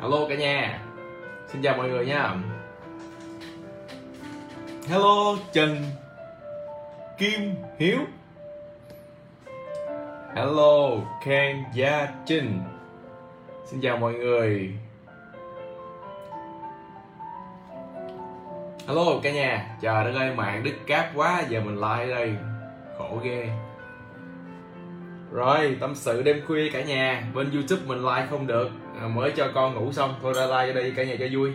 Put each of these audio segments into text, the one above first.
Hello cả nhà. Xin chào mọi người nha. Hello Trần Kim Hiếu. Hello Ken Gia Trinh. Xin chào mọi người. Hello cả nhà. Trời đất ơi mạng đứt cáp quá Giờ mình like đây. Khổ ghê. Rồi tâm sự đêm khuya cả nhà. Bên youtube mình like không được À, mới cho con ngủ xong Thôi ra like cho đây cả nhà cho vui.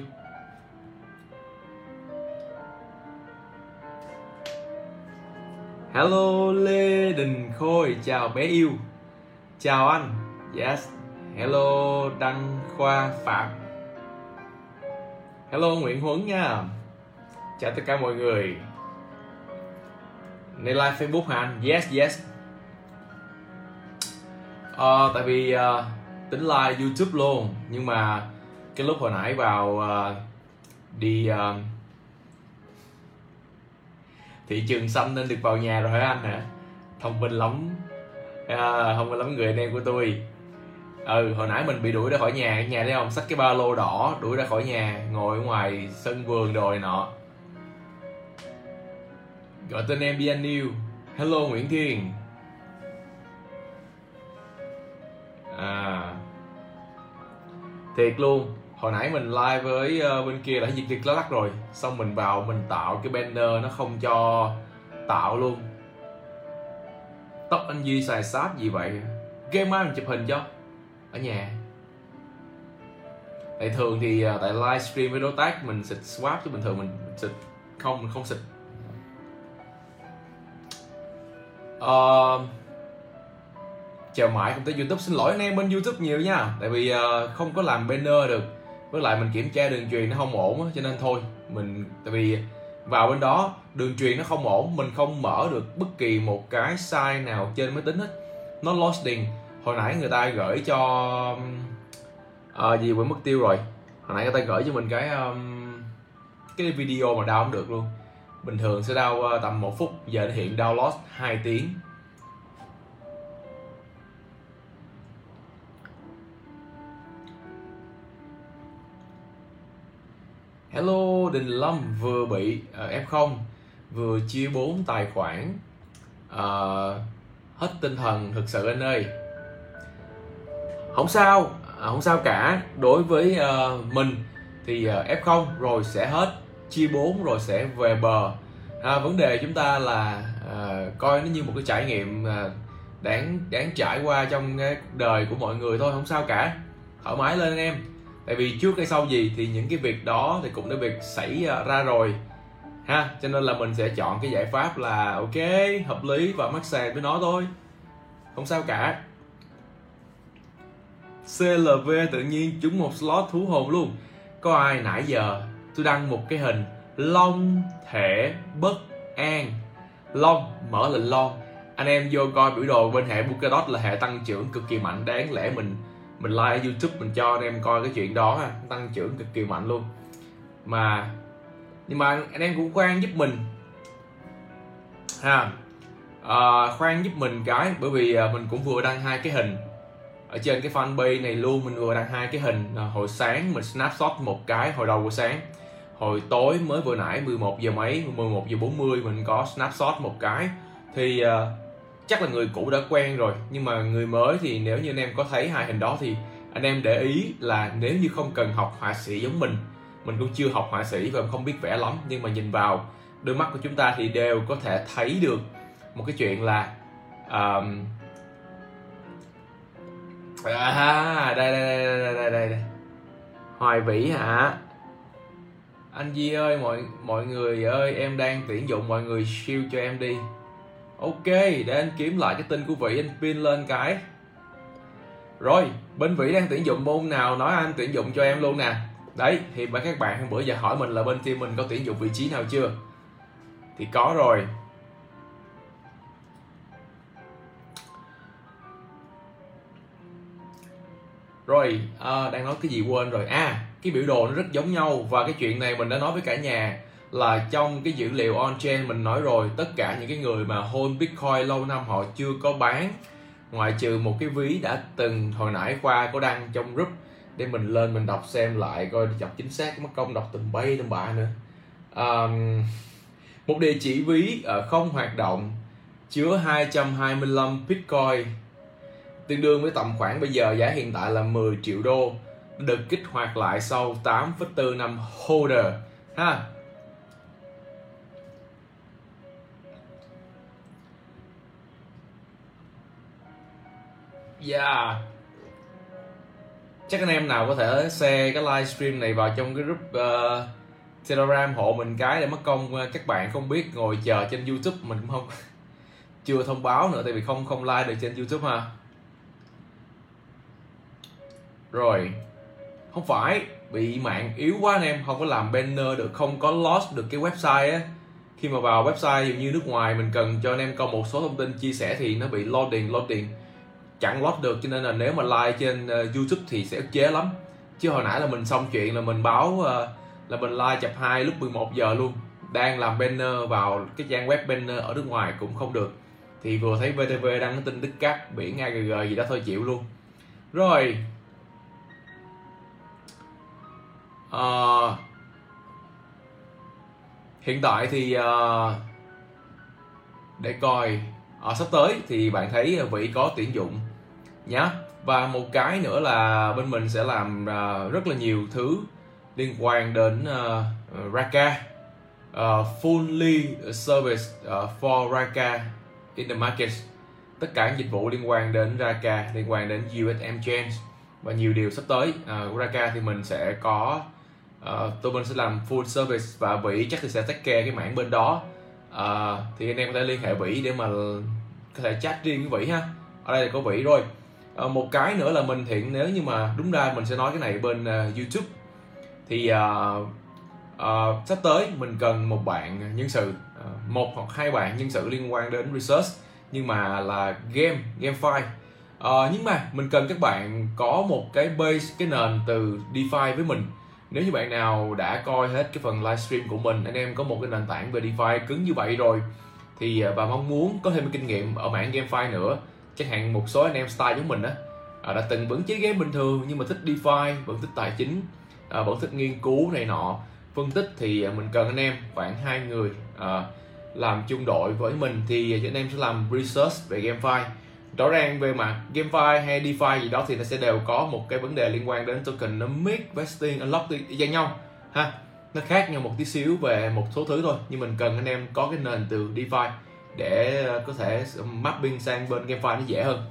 Hello Lê Đình Khôi Chào bé yêu. Chào anh. Yes. Hello Đăng Khoa Phạm. Hello Nguyễn Huấn nha. Chào tất cả mọi người. Này live Facebook hả anh? Yes yes. Ờ, tại vì uh, tính like YouTube luôn. Nhưng mà cái lúc hồi nãy vào uh, đi uh, thị trường xanh nên được vào nhà rồi hả anh hả? Thông minh lắm. À, Thông minh lắm người anh em của tôi. Ừ hồi nãy mình bị đuổi ra khỏi nhà. Nhà thấy không xách cái ba lô đỏ đuổi ra khỏi nhà ngồi ở ngoài sân vườn rồi nọ. Gọi tên em Bian New. Hello Nguyễn Thiên. À thiệt luôn. Hồi nãy mình live với ờ, bên kia đã diệt việc lá lắc rồi. Xong mình vào mình tạo cái banner nó không cho tạo luôn. Tóc anh Duy xài sáp gì vậy? Game mai mình chụp hình cho. Ở nhà. Tại thường thì ờ, tại livestream với đối tác mình xịt swap chứ bình thường mình xịt không mình không xịt. Uh, chào mãi không tới youtube. Xin lỗi anh em bên youtube nhiều nha. Tại vì uh, không có làm banner được. Với lại mình kiểm tra đường truyền nó không ổn cho nên thôi mình tại vì vào bên đó đường truyền nó không ổn mình không mở được bất kỳ một cái size nào trên máy tính hết. Nó loading hồi nãy người ta gửi cho à, gì quên mất tiêu rồi. Hồi nãy người ta gửi cho mình cái um, cái video mà đau không được luôn. Bình thường sẽ đau uh, ờ, tầm một phút. Giờ nó hiện download 2 tiếng. Hello Đình Lâm vừa bị à, uh, F0 vừa chia 4 tài khoản. Uh, hết tinh thần thực sự anh ơi. Không sao à, không sao cả. Đối với uh, mình thì uh, F0 rồi sẽ hết chia 4 rồi sẽ về bờ. À, vấn đề chúng ta là uh, coi nó như một cái trải nghiệm uh, đáng đáng trải qua trong cái đời của mọi người thôi không sao cả. Thoải mái lên anh em tại vì trước hay sau gì thì những cái việc đó thì cũng đã việc xảy à, ra rồi. Ha, cho nên là mình sẽ chọn cái giải pháp là, ok, hợp lý và mắc sàn với nó thôi. Không sao cả. CLV tự nhiên trúng một slot thú hồn luôn. Có ai nãy giờ tôi đăng một cái hình long thể bất an. Long, mở lệnh long. Anh em vô coi biểu đồ bên hệ Polkadot là hệ tăng trưởng cực kỳ mạnh. Đáng lẽ mình mình like ở YouTube mình cho anh em coi cái chuyện đó ha. Tăng trưởng cực kỳ mạnh luôn. Mà nhưng mà anh em cũng khoan giúp mình. Ha. À, khoan giúp mình cái bởi vì à, mình cũng vừa đăng hai cái hình. Ở trên cái fanpage này luôn mình vừa đăng hai cái hình. À, hồi sáng mình snapshot một cái hồi đầu buổi sáng. Hồi tối mới vừa nãy 11 giờ mấy 11 giờ 40 mình có snapshot một cái. Thì uh, chắc là người cũ đã quen rồi nhưng mà người mới thì nếu như anh em có thấy hai hình đó thì anh em để ý là nếu như không cần học họa sĩ giống mình mình cũng chưa học họa sĩ và không biết vẽ lắm nhưng mà nhìn vào đôi mắt của chúng ta thì đều có thể thấy được một cái chuyện là um, à đây đây đây đây đây đây, đây. hoài vĩ hả anh Di ơi mọi mọi người ơi em đang tuyển dụng mọi người siêu cho em đi ok để anh kiếm lại cái tin của vị anh pin lên cái. Rồi bên vĩ đang tuyển dụng môn nào nói anh tuyển dụng cho em luôn nè. Đấy thì mấy các bạn hôm bữa giờ hỏi mình là bên team mình có tuyển dụng vị trí nào chưa? Thì có rồi. Rồi à, đang nói cái gì quên rồi. À cái biểu đồ nó rất giống nhau và cái chuyện này mình đã nói với cả nhà là trong cái dữ liệu on chain mình nói rồi tất cả những cái người mà hold bitcoin lâu năm họ chưa có bán ngoại trừ một cái ví đã từng hồi nãy khoa có đăng trong group để mình lên mình đọc xem lại coi đọc chính xác mất công đọc từng bay từng bạ nữa. Um, một địa chỉ ví ở không hoạt động chứa 225 Bitcoin tương đương với tầm khoảng bây giờ giá hiện tại là 10 triệu đô được kích hoạt lại sau 8,4 năm holder ha. Yeah. Chắc anh em nào có thể share cái livestream này vào trong cái group uh, telegram hộ mình cái để mất công ờ, các bạn không biết ngồi chờ trên youtube mình cũng không chưa thông báo nữa tại vì không không like được trên youtube ha rồi không phải bị mạng yếu quá anh em không có làm banner được không có lost được cái website á. Khi mà vào website dường như nước ngoài mình cần cho anh em có một số thông tin chia sẻ thì nó bị loading loading chẳng load được cho nên là nếu mà like trên uh, youtube thì sẽ ức chế lắm. Chứ hồi nãy là mình xong chuyện là mình báo uh, là mình like chập 2 lúc 11 giờ luôn. Đang làm banner vào cái trang web banner ở nước ngoài cũng không được. Thì vừa thấy VTV đăng cái tin Đức Cát biển AGG gì đó thôi chịu luôn. Rồi. Uh, hiện tại thì uh, để coi à, sắp tới thì bạn thấy vị có tuyển dụng nhá. Và một cái nữa là bên mình sẽ làm uh, rất là nhiều thứ liên quan đến uh, Raka. Uh, fully service uh, for Raka in the market. Tất cả những dịch vụ liên quan đến Raka liên quan đến USM Change và nhiều điều sắp tới uh, Raka thì mình sẽ có uh, tụi mình sẽ làm full service và vị chắc thì sẽ take care cái mảng bên đó à, thì anh em có thể liên hệ Vĩ để mà có thể chat riêng với Vĩ ha. Ở đây là có Vĩ rồi. À, một cái nữa là mình thiện nếu như mà đúng ra mình sẽ nói cái này bên uh, YouTube. Thì uh, uh, sắp tới mình cần một bạn nhân sự uh, một hoặc hai bạn nhân sự liên quan đến research nhưng mà là game game file. Uh, nhưng mà mình cần các bạn có một cái base cái nền từ DeFi với mình nếu như bạn nào đã coi hết cái phần livestream của mình, anh em có một cái nền tảng về DeFi cứng như vậy rồi, thì và mong muốn có thêm kinh nghiệm ở mảng GameFi nữa. Chẳng hạn một số anh em style giống mình á à, đã từng vẫn chơi game bình thường nhưng mà thích DeFi, vẫn thích tài chính à, vẫn thích nghiên cứu này nọ. Phân tích thì à, mình cần anh em, khoảng hai người làm chung đội với mình thì anh em sẽ làm research về GameFi rõ ràng về mặt GameFi hay DeFi gì đó thì nó sẽ đều có một cái vấn đề liên quan đến tokenomics, vesting, unlock với nhau. Ha nó khác nhau một tí xíu về một số thứ thôi nhưng mình cần anh em có cái nền từ DeFi để ờ, có thể mapping sang bên GameFi nó dễ hơn.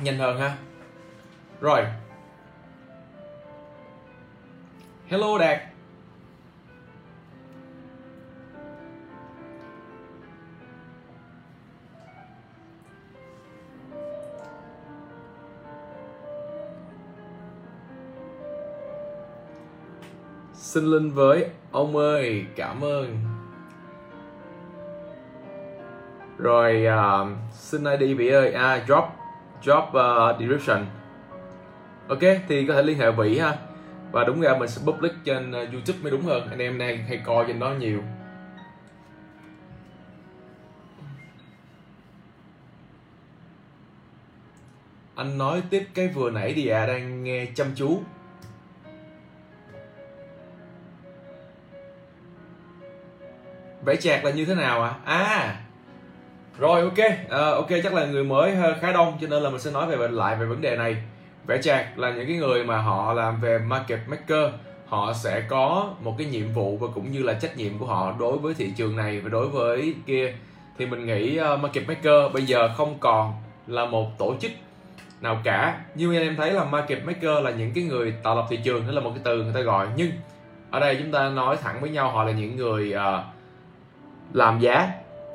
Nhanh hơn ha. Rồi. Hello đạt. Xin linh với ông ơi cảm ơn. Rồi uh, xin id vị ơi. À drop drop uh, description. Ok thì có thể liên hệ vị ha. Và đúng ra mình sẽ public trên uh, youtube mới đúng hơn. Anh em đang hay coi trên đó nhiều. Anh nói tiếp cái vừa nãy thì à đang nghe chăm chú. Vẽ chạc là như thế nào ạ? À? à rồi ok. Uh, ok chắc là người mới ờ, khá đông cho nên là mình sẽ nói về lại về vấn đề này. Vẽ chạc là những cái người mà họ làm về market maker. Họ sẽ có một cái nhiệm vụ và cũng như là trách nhiệm của họ đối với thị trường này và đối với kia. Thì mình nghĩ uh, market maker bây giờ không còn là một tổ chức nào cả. Như em thấy là market maker là những cái người tạo lập thị trường đó là một cái từ người ta gọi. Nhưng ở đây chúng ta nói thẳng với nhau họ là những người uh, làm giá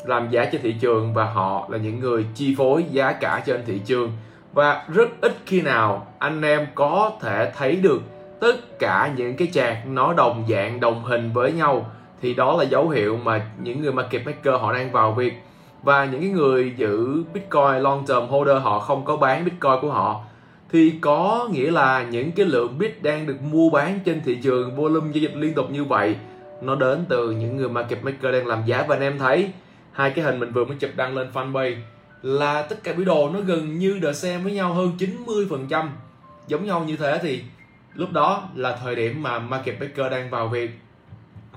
làm giá trên thị trường và họ là những người chi phối giá cả trên thị trường. Và rất ít khi nào anh em có thể thấy được tất cả những cái chạc nó đồng dạng, đồng hình với nhau. Thì đó là dấu hiệu mà những người market maker họ đang vào việc. Và những cái người giữ bitcoin long term holder họ không có bán bitcoin của họ. Thì có nghĩa là những cái lượng bit đang được mua bán trên thị trường, volume giao dịch liên tục như vậy nó đến từ những người market maker đang làm giá. Và anh em thấy hai cái hình mình vừa mới chụp đăng lên fanpage là tất cả biểu đồ nó gần như đờ xem với nhau hơn 90 phần trăm. Giống nhau như thế thì lúc đó là thời điểm mà market maker đang vào việc.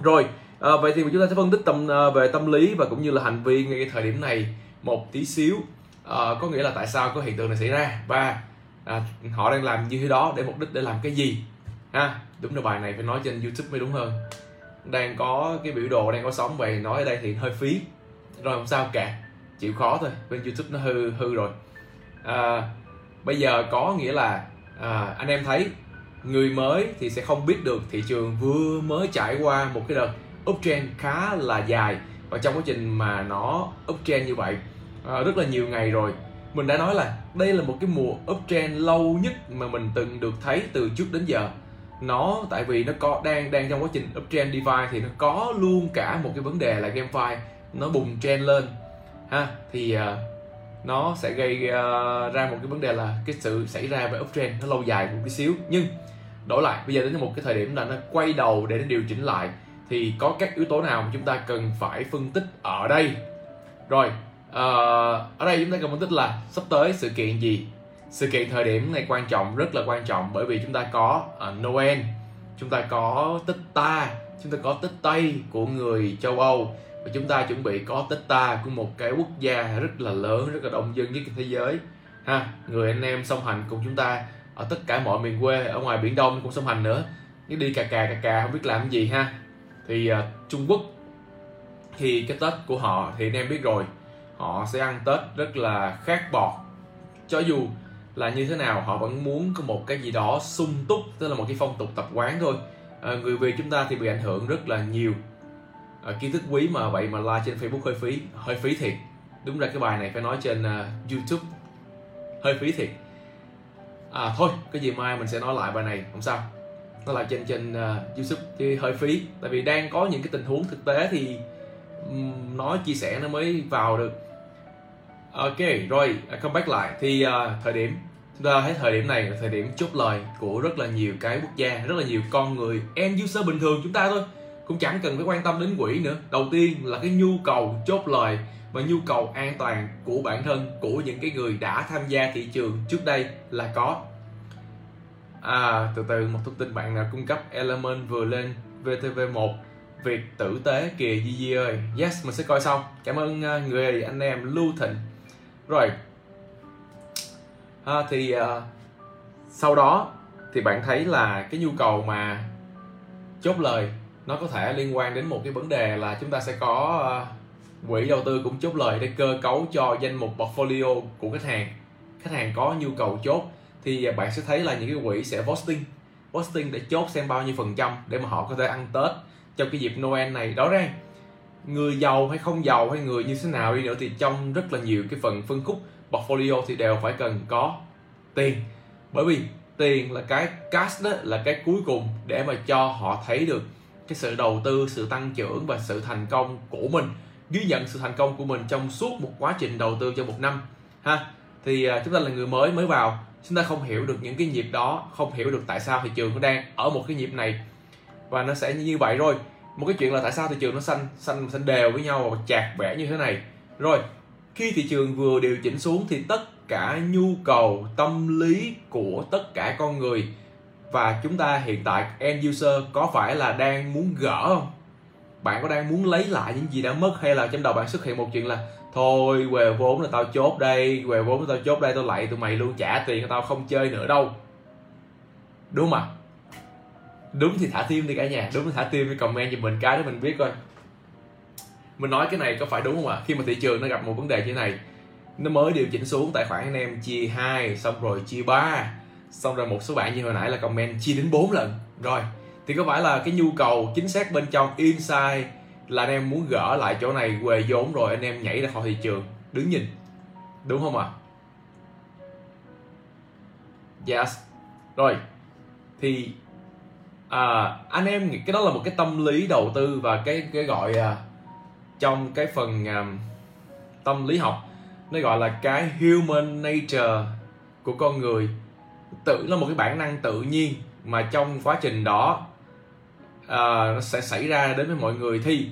Rồi à, vậy thì chúng ta sẽ phân tích tâm à, về tâm lý và cũng như là hành vi ngay cái thời điểm này một tí xíu. À, có nghĩa là tại sao có hiện tượng này xảy ra? Và à, họ đang làm như thế đó để mục đích để làm cái gì? Ha đúng là bài này phải nói trên youtube mới đúng hơn đang có cái biểu đồ đang có sóng vậy nói ở đây thì hơi phí. Rồi không sao cả chịu khó thôi bên youtube nó hư hư rồi. À, bây giờ có nghĩa là à, anh em thấy người mới thì sẽ không biết được thị trường vừa mới trải qua một cái đợt uptrend khá là dài. Và trong quá trình mà nó uptrend như vậy à, rất là nhiều ngày rồi mình đã nói là đây là một cái mùa uptrend lâu nhất mà mình từng được thấy từ trước đến giờ nó tại vì nó có đang đang trong quá trình uptrend DeFi thì nó có luôn cả một cái vấn đề là GameFi nó bùng trend lên ha. Thì uh, nó sẽ gây uh, ra một cái vấn đề là cái sự xảy ra về uptrend nó lâu dài một tí xíu. Nhưng đổi lại bây giờ đến một cái thời điểm là nó quay đầu để nó điều chỉnh lại thì có các yếu tố nào mà chúng ta cần phải phân tích ở đây? Rồi uh, ở đây chúng ta cần phân tích là sắp tới sự kiện gì? Sự kiện thời điểm này quan trọng rất là quan trọng bởi vì chúng ta có uh, Noel chúng ta có Tết Ta chúng ta có Tết Tây của người châu Âu và chúng ta chuẩn bị có Tết Ta của một cái quốc gia rất là lớn rất là đông dân nhất thế giới. Ha người anh em song hành cùng chúng ta ở tất cả mọi miền quê ở ngoài biển Đông cũng song hành nữa. Nếu đi cà cà cà cà không biết làm gì ha. Thì uh, Trung Quốc thì cái Tết của họ thì anh em biết rồi. Họ sẽ ăn Tết rất là khác bọt. Cho dù là như thế nào họ vẫn muốn có một cái gì đó sung túc tức là một cái phong tục tập quán thôi. À, người việt chúng ta thì bị ảnh hưởng rất là nhiều. À, kiến thức quý mà vậy mà like trên facebook hơi phí hơi phí thiệt. Đúng ra cái bài này phải nói trên uh, youtube. Hơi phí thiệt. À thôi cái gì mai mình sẽ nói lại bài này không sao. Nó là trên trên uh, youtube thì hơi phí. Tại vì đang có những cái tình huống thực tế thì um, nói chia sẻ nó mới vào được. Ok rồi à, come back lại. Thì uh, thời điểm. Và thấy thời điểm này là thời điểm chốt lời của rất là nhiều cái quốc gia, rất là nhiều con người end user bình thường chúng ta thôi. Cũng chẳng cần phải quan tâm đến quỹ nữa. Đầu tiên là cái nhu cầu chốt lời và nhu cầu an toàn của bản thân, của những cái người đã tham gia thị trường trước đây là có. À từ từ, một thông tin bạn nào cung cấp. Element vừa lên VTV1 việc tử tế kìa, Di Di ơi. Yes, mình sẽ coi xong. Cảm ơn à, người anh em Lưu Thịnh. Rồi à, thì uh, sau đó thì bạn thấy là cái nhu cầu mà chốt lời nó có thể liên quan đến một cái vấn đề là chúng ta sẽ có uh, quỹ đầu tư cũng chốt lời để cơ cấu cho danh mục portfolio của khách hàng. Khách hàng có nhu cầu chốt thì bạn sẽ thấy là những cái quỹ sẽ posting posting để chốt xem bao nhiêu phần trăm để mà họ có thể ăn tết trong cái dịp noel này. Đó ra người giàu hay không giàu hay người như thế nào đi nữa thì trong rất là nhiều cái phần phân khúc portfolio thì đều phải cần có tiền. Bởi vì tiền là cái cash đó, là cái cuối cùng để mà cho họ thấy được cái sự đầu tư, sự tăng trưởng và sự thành công của mình, ghi nhận sự thành công của mình trong suốt một quá trình đầu tư trong một năm, ha. Thì à, chúng ta là người mới mới vào, chúng ta không hiểu được những cái nhịp đó, không hiểu được tại sao thị trường nó đang ở một cái nhịp này. Và nó sẽ như vậy rồi. Một cái chuyện là tại sao thị trường nó xanh xanh xanh đều với nhau và chạc vẽ như thế này. Rồi khi thị trường vừa điều chỉnh xuống thì tất cả nhu cầu, tâm lý của tất cả con người, và chúng ta hiện tại, end user có phải là đang muốn gỡ không? Bạn có đang muốn lấy lại những gì đã mất hay là trong đầu bạn xuất hiện một chuyện là, thôi về vốn là tao chốt đây về vốn là tao chốt đây, tao lại tụi mày luôn trả tiền tao, không chơi nữa đâu. Đúng không ạ? Đúng thì thả tim đi cả nhà, đúng thì thả tim đi comment cho mình cái để mình biết coi mình nói cái này có phải đúng không ạ? Khi mà thị trường nó gặp một vấn đề như thế này nó mới điều chỉnh xuống tài khoản anh em chia hai xong rồi chia ba. Xong rồi một số bạn như hồi nãy là comment chia đến 4 lần. Rồi thì có phải là cái nhu cầu chính xác bên trong inside là anh em muốn gỡ lại chỗ này về vốn rồi anh em nhảy ra khỏi thị trường? Đứng nhìn. Đúng không ạ? Yes. Rồi thì à, anh em nghĩ cái đó là một cái tâm lý đầu tư và cái cái gọi à, trong cái phần um, tâm lý học nó gọi là cái human nature của con người. Tự là một cái bản năng tự nhiên mà trong quá trình đó uh, nó sẽ xảy ra đến với mọi người. Thì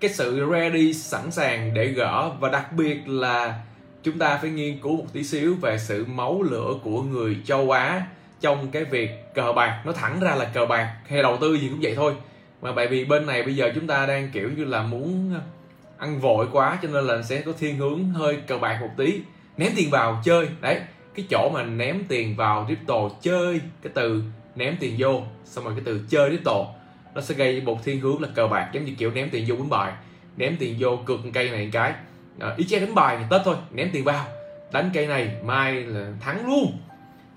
cái sự ready sẵn sàng để gỡ và đặc biệt là chúng ta phải nghiên cứu một tí xíu về sự máu lửa của người châu Á trong cái việc cờ bạc. Nó thẳng ra là cờ bạc hay đầu tư gì cũng vậy thôi. Mà bởi vì bên này bây giờ chúng ta đang kiểu như là muốn ăn vội quá cho nên là sẽ có thiên hướng hơi cờ bạc một tí. Ném tiền vào chơi đấy cái chỗ mà ném tiền vào crypto chơi cái từ ném tiền vô xong rồi cái từ chơi crypto nó sẽ gây một thiên hướng là cờ bạc giống như kiểu ném tiền vô bún bài. Ném tiền vô cược cây này một cái. À, ý chơi đánh bài thì tết thôi ném tiền vào đánh cây này mai là thắng luôn.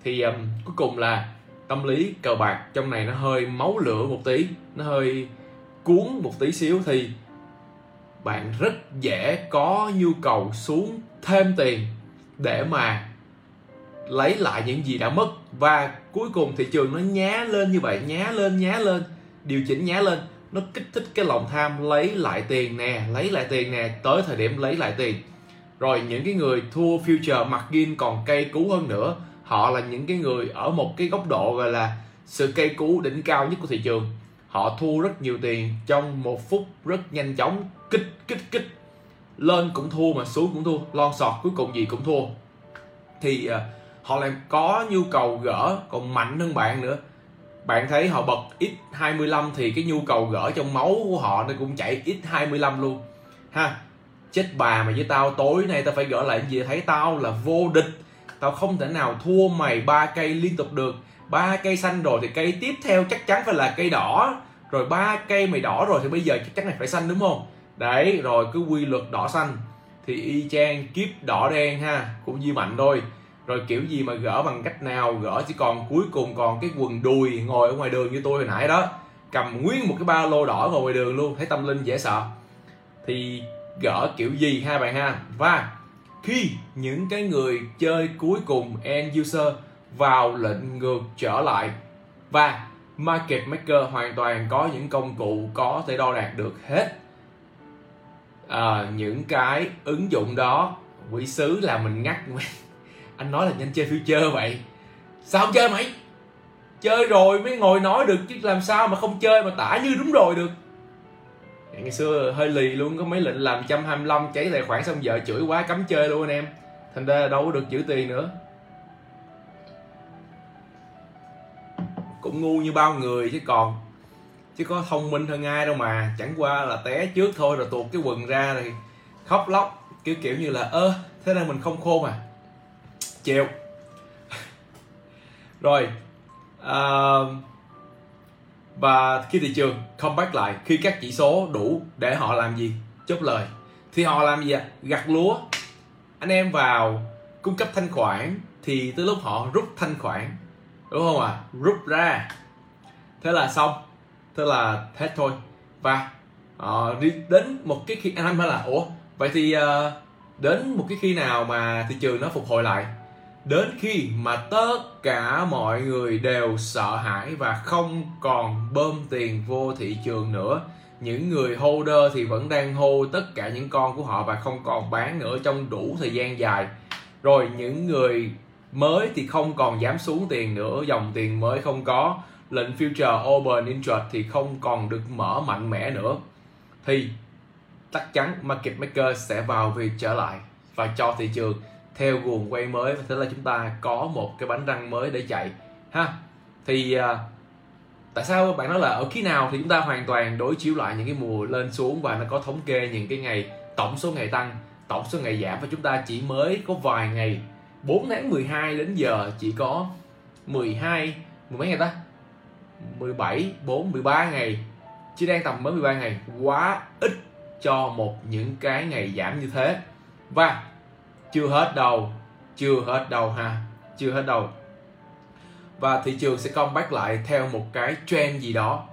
Thì um, cuối cùng là tâm lý cờ bạc trong này nó hơi máu lửa một tí nó hơi cuốn một tí xíu. Thì bạn rất dễ có nhu cầu xuống thêm tiền để mà lấy lại những gì đã mất. Và cuối cùng thị trường nó nhá lên như vậy, nhá lên nhá lên, điều chỉnh nhá lên, nó kích thích cái lòng tham lấy lại tiền nè, lấy lại tiền nè, tới thời điểm lấy lại tiền. Rồi những cái người thua future mặt margin còn cây cú hơn nữa, họ là những cái người ở một cái góc độ gọi là sự cây cú đỉnh cao nhất của thị trường. Họ thu rất nhiều tiền, trong một phút rất nhanh chóng kích kích kích. Lên cũng thua mà xuống cũng thua. Lon sọt cuối cùng gì cũng thua. Thì uh, họ lại có nhu cầu gỡ còn mạnh hơn bạn nữa. Bạn thấy họ bật x25 thì cái nhu cầu gỡ trong máu của họ nó cũng chạy x25 luôn. Ha chết bà mà với tao tối nay tao phải gỡ lại gì? Thấy tao là vô địch. Tao không thể nào thua mày ba cây liên tục được. Ba cây xanh rồi thì cây tiếp theo chắc chắn phải là cây đỏ. Rồi ba cây mày đỏ rồi thì bây giờ chắc chắn này phải xanh đúng không? Đấy, rồi cứ quy luật đỏ xanh. Thì y chang kiếp đỏ đen ha, cũng di mạnh thôi. Rồi kiểu gì mà gỡ bằng cách nào, gỡ chỉ còn cuối cùng còn cái quần đùi ngồi ở ngoài đường như tôi hồi nãy đó. Cầm nguyên một cái ba lô đỏ ngồi ngoài đường luôn, thấy tâm linh dễ sợ. Thì gỡ kiểu gì ha bạn ha? Và khi những cái người chơi cuối cùng end user vào lệnh ngược trở lại. Và market maker hoàn toàn có những công cụ có thể đo đạc được hết à, những cái ứng dụng đó quỷ sứ là mình ngắt anh nói là nhanh chơi future vậy. Sao không chơi mày? Chơi rồi mới ngồi nói được chứ làm sao mà không chơi mà tả như đúng rồi được. Dạ, ngày xưa hơi lì luôn có mấy lệnh làm 125 cháy tài khoản xong vợ chửi quá cấm chơi luôn anh em. Thành ra đâu có được giữ tiền nữa. Cũng ngu như bao người chứ còn chứ có thông minh hơn ai đâu mà. Chẳng qua là té trước thôi rồi tuột cái quần ra rồi khóc lóc kiểu kiểu như là ơ thế nên mình không khôn à? Chịu. Rồi uh, và khi thị trường comeback lại khi các chỉ số đủ để họ làm gì? Chốt lời. Thì họ làm gì ạ? Gặt lúa. Anh em vào cung cấp thanh khoản thì tới lúc họ rút thanh khoản đúng không ạ? À? rút ra. Thế là xong thế là thế thôi. Và uh, đi đến một cái khi anh em là ủa vậy thì uh, đến một cái khi nào mà thị trường nó phục hồi lại? Đến khi mà tất cả mọi người đều sợ hãi và không còn bơm tiền vô thị trường nữa những người holder thì vẫn đang hô tất cả những con của họ và không còn bán nữa trong đủ thời gian dài. Rồi những người mới thì không còn dám xuống tiền nữa dòng tiền mới không có lệnh future open interest thì không còn được mở mạnh mẽ nữa. Thì chắc chắn market maker sẽ vào việc trở lại. Và cho thị trường theo guồng quay mới và thế là chúng ta có một cái bánh răng mới để chạy ha. Thì uh, tại sao bạn nói là ở khi nào thì chúng ta hoàn toàn đối chiếu lại những cái mùa lên xuống và nó có thống kê những cái ngày tổng số ngày tăng tổng số ngày giảm và chúng ta chỉ mới có vài ngày. 4 tháng 12 đến giờ chỉ có 12 mười mấy ngày ta? 17 4 13 ngày. Chỉ đang tầm mới 13 ngày, quá ít cho một những cái ngày giảm như thế. Và chưa hết đâu chưa hết đâu ha, chưa hết đâu và thị trường sẽ comeback lại theo một cái trend gì đó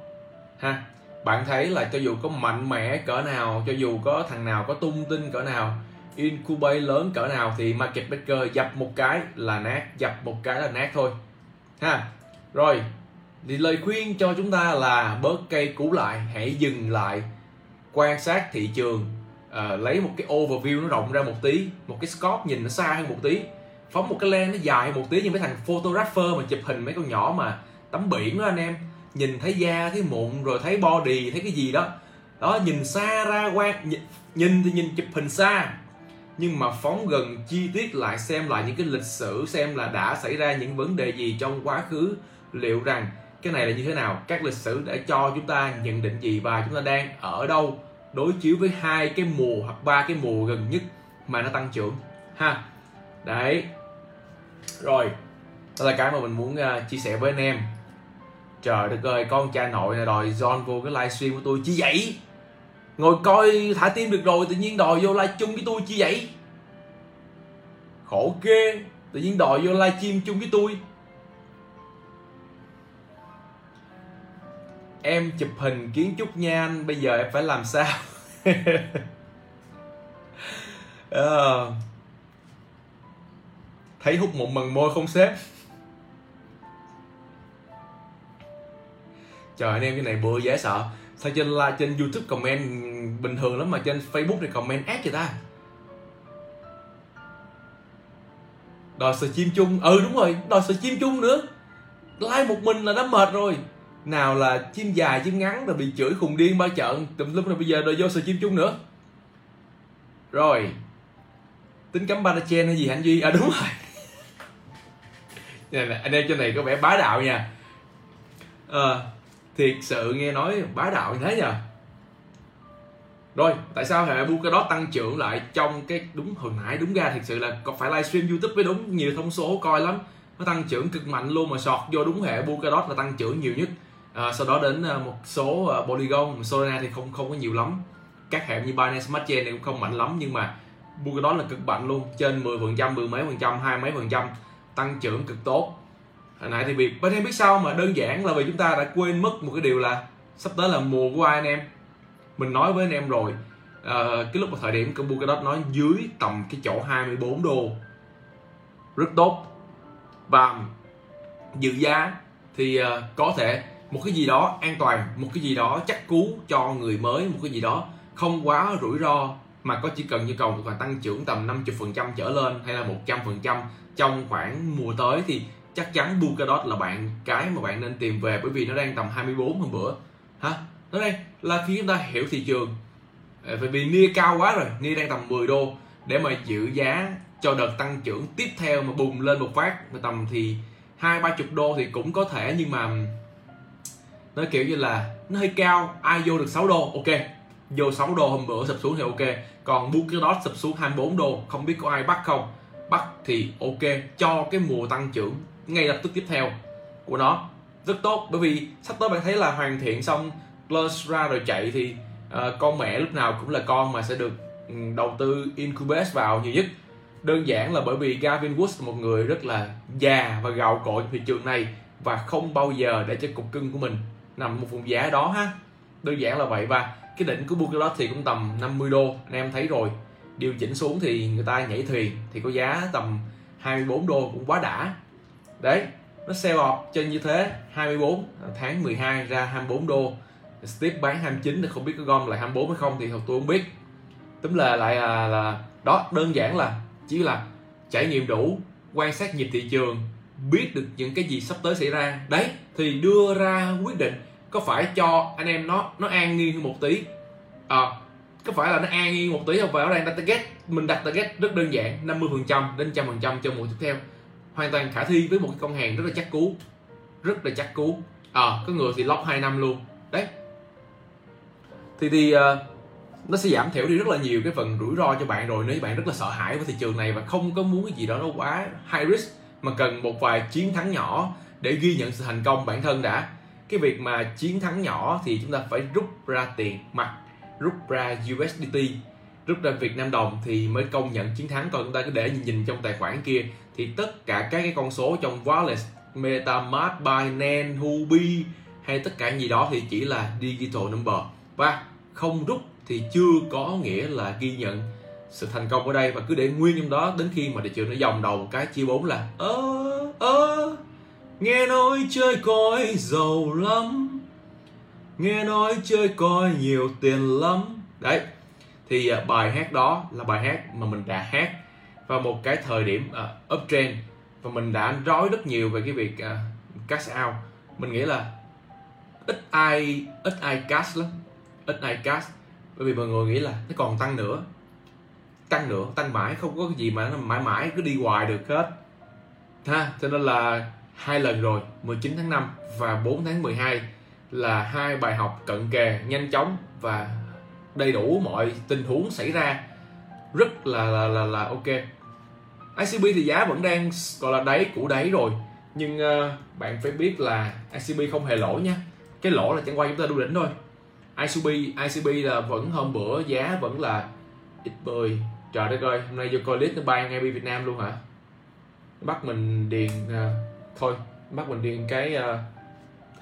ha. Bạn thấy là cho dù có mạnh mẽ cỡ nào, cho dù có thằng nào có tung tin cỡ nào incubate lớn cỡ nào thì market maker dập một cái là nát, dập một cái là nát thôi ha. Rồi thì lời khuyên cho chúng ta là bớt cây cũ lại hãy dừng lại quan sát thị trường uh, lấy một cái overview nó rộng ra một tí một cái scope nhìn nó xa hơn một tí phóng một cái lens nó dài một tí như mấy thằng photographer mà chụp hình mấy con nhỏ mà tắm biển đó anh em. Nhìn thấy da thấy mụn rồi thấy body thấy cái gì đó. Đó nhìn xa ra quan nhìn, nhìn thì nhìn chụp hình xa nhưng mà phóng gần chi tiết lại xem lại những cái lịch sử xem là đã xảy ra những vấn đề gì trong quá khứ. Liệu rằng cái này là như thế nào? Các lịch sử đã cho chúng ta nhận định gì và chúng ta đang ở đâu? Đối chiếu với hai cái mùa hoặc ba cái mùa gần nhất mà nó tăng trưởng ha? Đấy. Rồi đó là cái mà mình muốn uh, chia sẻ với anh em. Trời đất ơi con cha nội này đòi John vô cái livestream của tôi chi vậy? Ngồi coi thả tim được rồi tự nhiên đòi vô live chung với tôi chi vậy? Khổ ghê tự nhiên đòi vô live stream chung với tôi. Em chụp hình kiến trúc nha anh bây giờ em phải làm sao? Uh, thấy hút một mần môi không sếp trời anh em cái này bừa dễ sợ. Sao trên like trên youtube comment bình thường lắm mà trên facebook thì comment ác vậy ta? Đòi sờ chim chung. Ừ đúng rồi đòi sờ chim chung nữa. Like một mình là đã mệt rồi nào là chim dài chim ngắn rồi bị chửi khùng điên ba trận. Tùm lum rồi bây giờ rồi vô sờ chim chung nữa. Rồi. Tính cấm ba chen hay gì anh duy? À đúng rồi. Anh em trên này có vẻ bá đạo nha. À, thiệt sự nghe nói bá đạo như thế nhờ. Rồi tại sao hệ Polkadot tăng trưởng lại trong cái đúng hồi nãy đúng ra thật sự là có phải livestream youtube với đúng nhiều thông số coi lắm. Nó tăng trưởng cực mạnh luôn mà sọt vô đúng hệ Polkadot là tăng trưởng nhiều nhất à, sau đó đến ờ, một số ờ, Polygon Solana thì không không có nhiều lắm. Các hệ như Binance Smart Chain này cũng không mạnh lắm nhưng mà Polkadot là cực mạnh luôn trên 10 phần trăm mười mấy phần trăm hai mấy phần trăm tăng trưởng cực tốt. Hồi nãy thì việc bên em biết sao mà đơn giản là vì chúng ta đã quên mất một cái điều là sắp tới là mùa của ai anh em. Mình nói với anh em rồi à, cái lúc mà thời điểm công Polkadot nói dưới tầm cái chỗ 24 đô. Rất tốt. Và dự giá thì uh, có thể một cái gì đó an toàn, một cái gì đó chắc cú cho người mới, một cái gì đó không quá rủi ro mà có chỉ cần nhu cầu và tăng trưởng tầm 50% trở lên hay là 100% trong khoảng mùa tới thì chắc chắn Polkadot là bạn cái mà bạn nên tìm về bởi vì nó đang tầm 24 hôm bữa. Hả? Nó đây, là khi chúng ta hiểu thị trường à, bởi vì nia cao quá rồi, nia đang tầm 10 đô để mà giữ giá cho đợt tăng trưởng tiếp theo mà bùng lên một phát mà tầm thì hai ba chục đô thì cũng có thể nhưng mà nó kiểu như là nó hơi cao ai vô được 6 đô ok. Vô 6 đô hôm bữa sập xuống thì ok. Còn Polkadot sập xuống 24 đô không biết có ai bắt không. Bắt thì ok cho cái mùa tăng trưởng ngay lập tức tiếp theo của nó. Rất tốt bởi vì sắp tới bạn thấy là hoàn thiện xong plus ra rồi chạy thì uh, con mẹ lúc nào cũng là con mà sẽ được um, đầu tư incubate vào nhiều nhất. Đơn giản là bởi vì Gavin Woods là một người rất là già và gạo cội thị trường này và không bao giờ để cho cục cưng của mình nằm một vùng giá đó ha. Đơn giản là vậy và cái đỉnh của Polkadot thì cũng tầm 50 đô. Anh em thấy rồi. Điều chỉnh xuống thì người ta nhảy thuyền thì có giá tầm 24 đô cũng quá đã. Đấy nó sell off trên như thế 24 tháng 12 ra 24 đô. Steve bán 29 thì không biết có gom lại 24 hay không thì tôi không biết. Tính là lại là, là đó đơn giản là chỉ là trải nghiệm đủ quan sát nhịp thị trường biết được những cái gì sắp tới xảy ra. Đấy thì đưa ra quyết định có phải cho anh em nó nó an nghiêng hơn một tí? À, có phải là nó an nghiêng một tí không? Phải ở đây target mình đặt target rất đơn giản 50 phần trăm đến trăm phần trăm cho mùa tiếp theo. Hoàn toàn khả thi với một cái con hàng rất là chắc cú. Rất là chắc cú. À, có người thì lock 2 năm luôn. Đấy. Thì thì uh, nó sẽ giảm thiểu đi rất là nhiều cái phần rủi ro cho bạn rồi nếu bạn rất là sợ hãi với thị trường này và không có muốn cái gì đó nó quá high risk mà cần một vài chiến thắng nhỏ để ghi nhận sự thành công bản thân đã cái việc mà chiến thắng nhỏ thì chúng ta phải rút ra tiền mặt rút ra USDT rút ra Việt Nam đồng thì mới công nhận chiến thắng. Còn chúng ta cứ để nhìn, trong tài khoản kia thì tất cả các cái con số trong wallet MetaMask, Binance, Huobi hay tất cả gì đó thì chỉ là digital number. Và không rút thì chưa có nghĩa là ghi nhận sự thành công ở đây. Và cứ để nguyên trong đó đến khi mà thị trường nó dòng đầu cái chia bốn là ơ ơ nghe nói chơi coi giàu lắm. Nghe nói chơi coi nhiều tiền lắm. Đấy thì uh, bài hát đó là bài hát mà mình đã hát vào một cái thời điểm à, uh, uptrend và mình đã nói rất nhiều về cái việc à, uh, cash out. Mình nghĩ là ít ai ít ai cash lắm ít ai cash bởi vì mọi người nghĩ là nó còn tăng nữa tăng nữa tăng mãi không có cái gì mà nó mãi mãi cứ đi hoài được hết. Ha cho nên là hai lần rồi 19 tháng 5 và 4 tháng 12 là hai bài học cận kề nhanh chóng và đầy đủ mọi tình huống xảy ra. Rất là là là, là ok. ICB thì giá vẫn đang gọi là đáy cũ đáy rồi nhưng uh, bạn phải biết là ICB không hề lỗ nha. Cái lỗ là chẳng qua chúng ta đu đỉnh thôi. ICB ICB là vẫn hôm bữa giá vẫn là ít bơi trời đất ơi hôm nay vô coi list nó bay ngay Việt Nam luôn hả? Bắt mình điền uh, thôi bắt mình điền cái uh,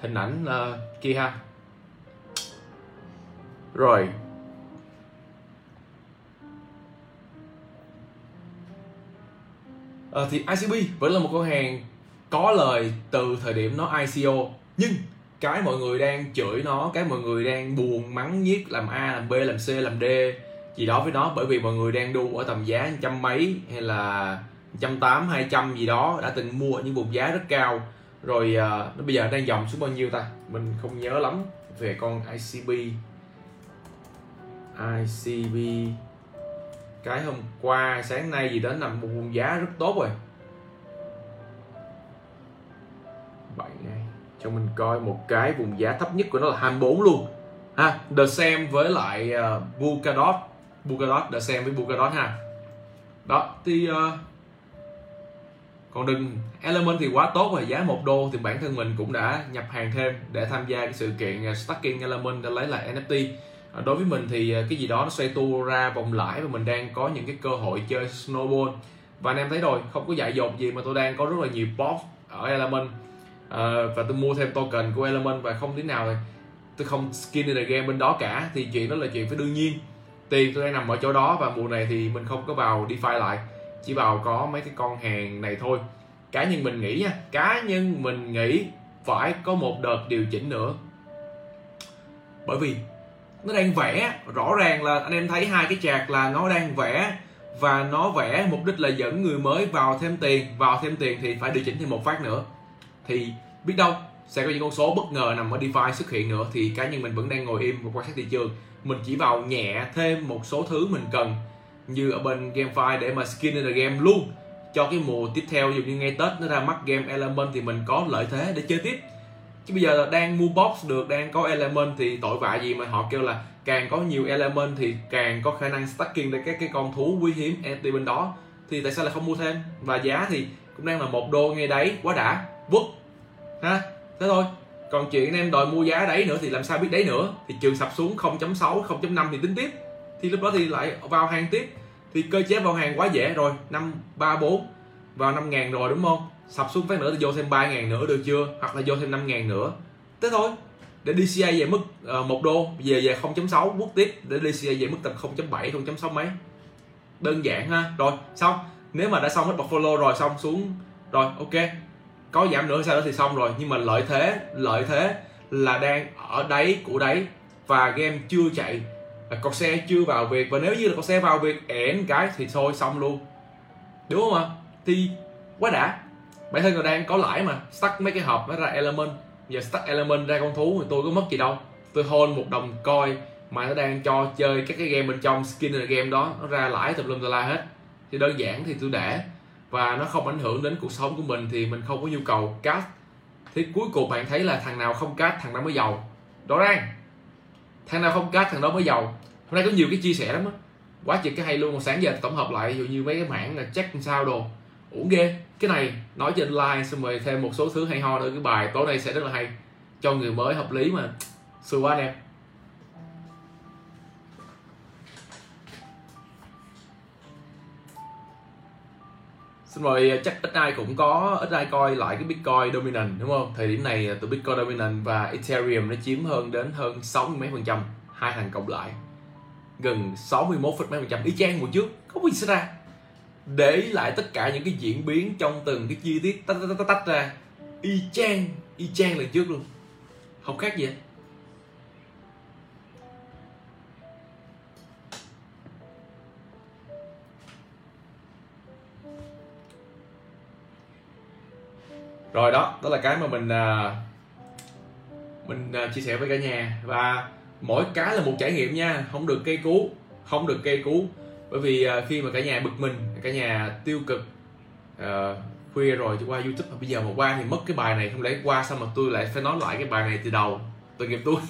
hình ảnh uh, kia ha. Rồi. Uh, thì ICB vẫn là một con hàng có lời từ thời điểm nó ICO nhưng cái mọi người đang chửi nó cái mọi người đang buồn mắng nhiếc làm A làm B làm C làm D gì đó với nó bởi vì mọi người đang đu ở tầm giá trăm mấy hay là trăm tám hai trăm gì đó đã từng mua ở những vùng giá rất cao. Rồi uh, nó bây giờ đang dòng xuống bao nhiêu ta? Mình không nhớ lắm. Về con ICB ICB cái hôm qua sáng nay gì đó nằm một vùng giá rất tốt rồi. Bảy ngày cho mình coi một cái vùng giá thấp nhất của nó là 24 luôn. Ha The Same với lại à, uh, Bukadot Bukadot The Same với Bukadot ha. Đó thì uh, còn đừng Element thì quá tốt rồi giá một đô thì bản thân mình cũng đã nhập hàng thêm để tham gia cái sự kiện à, stacking Element để lấy lại NFT à, đối với mình thì à, cái gì đó nó xoay tua ra vòng lãi và mình đang có những cái cơ hội chơi snowball. Và anh em thấy rồi không có dại dột gì mà tôi đang có rất là nhiều box ở Element. À, và tôi mua thêm token của Element và không tí nào rồi. Tôi không skin in the game bên đó cả thì chuyện đó là chuyện phải đương nhiên. Tiền tôi đang nằm ở chỗ đó và mùa này thì mình không có vào DeFi lại chỉ vào có mấy cái con hàng này thôi. Cá nhân mình nghĩ nha, cá nhân mình nghĩ phải có một đợt điều chỉnh nữa. Bởi vì nó đang vẽ, rõ ràng là anh em thấy hai cái chạc là nó đang vẽ và nó vẽ mục đích là dẫn người mới vào thêm tiền, vào thêm tiền thì phải điều chỉnh thêm một phát nữa. Thì biết đâu sẽ có những con số bất ngờ nằm ở DeFi xuất hiện nữa thì cá nhân mình vẫn đang ngồi im và quan sát thị trường. Mình chỉ vào nhẹ thêm một số thứ mình cần như ở bên GameFi để mà skin in the game luôn. Cho cái mùa tiếp theo, dù như ngay Tết nó ra mắt game element thì mình có lợi thế để chơi tiếp. Chứ bây giờ đang mua box được, đang có element thì tội vạ gì mà họ kêu là càng có nhiều element thì càng có khả năng stacking ra các cái con thú quý hiếm NFT bên đó. Thì tại sao lại không mua thêm? Và giá thì cũng đang là một đô ngay đấy, quá đã vứt ha, thế thôi. Còn chuyện anh em đòi mua giá đấy nữa thì làm sao biết đấy nữa? Thì trường sập xuống 0.6 0.5 thì tính tiếp thì lúc đó thì lại vào hàng tiếp. Thì cơ chế vào hàng quá dễ rồi. Năm, ba, bốn. Vào năm ngàn rồi, đúng không? Sập xuống phát nữa thì vô thêm ba ngàn nữa được chưa? Hoặc là vô thêm năm ngàn nữa. Thế thôi. Để DCA về mức ờ, một đô, về về 0.6 bước tiếp. Để DCA về mức tầm 0.7 0.6 mấy. Đơn giản ha. Rồi, xong. Nếu mà đã xong hết portfolio rồi, xong xuống. Rồi, ok. Có giảm nữa sao đó thì xong rồi. Nhưng mà lợi thế lợi thế là đang ở đáy của đáy. Và game chưa chạy còn xe chưa vào việc và nếu như là con xe vào việc ẻn cái thì thôi, xong luôn. Đúng không ạ? Thì quá đã. Bản thân tôi đang có lãi mà stack mấy cái hộp nó ra element. Giờ stack element ra con thú thì tôi có mất gì đâu. Tôi hôn một đồng coi mà nó đang cho chơi các cái game bên trong skin là game đó. Nó ra lãi tùm lum tà la hết. Thì đơn giản thì tôi để. Và nó không ảnh hưởng đến cuộc sống của mình thì mình không có nhu cầu cash thì cuối cùng bạn thấy là thằng nào không cash thằng đó mới giàu. Rõ ràng thằng nào không cát thằng đó mới giàu. Hôm nay có nhiều cái chia sẻ lắm á. Quá chừng cái hay luôn. Sáng giờ tổng hợp lại, ví dụ như mấy cái mảng là check sao đồ. Uổng ghê. Cái này, nói trên like xong rồi thêm một số thứ hay ho nữa. Cái bài tối nay sẽ rất là hay. Cho người mới hợp lý mà. Xui quá, anh em. Xin mời à, chắc ít ai cũng có ít ai coi lại cái Bitcoin dominant đúng không? Thời điểm này à, tụi Bitcoin dominant và Ethereum nó chiếm hơn đến hơn 60 mấy phần trăm hai thằng cộng lại. Gần 61 mấy phần trăm. Y chang một trước không có gì xảy ra. Để lại tất cả những cái diễn biến trong từng cái chi tiết tách tách tách, tách ra. Y chang y chang lần trước luôn. Không khác gì hết. Rồi đó đó là cái mà mình à, mình à, chia sẻ với cả nhà. Và mỗi cái là một trải nghiệm nha không được cây cú không được cây cú. Bởi vì à, khi mà cả nhà bực mình cả nhà tiêu cực uh, khuya rồi qua youtube bây giờ mà qua thì mất cái bài này không lẽ qua xong mà tôi lại phải nói lại cái bài này từ đầu tội nghiệp tôi.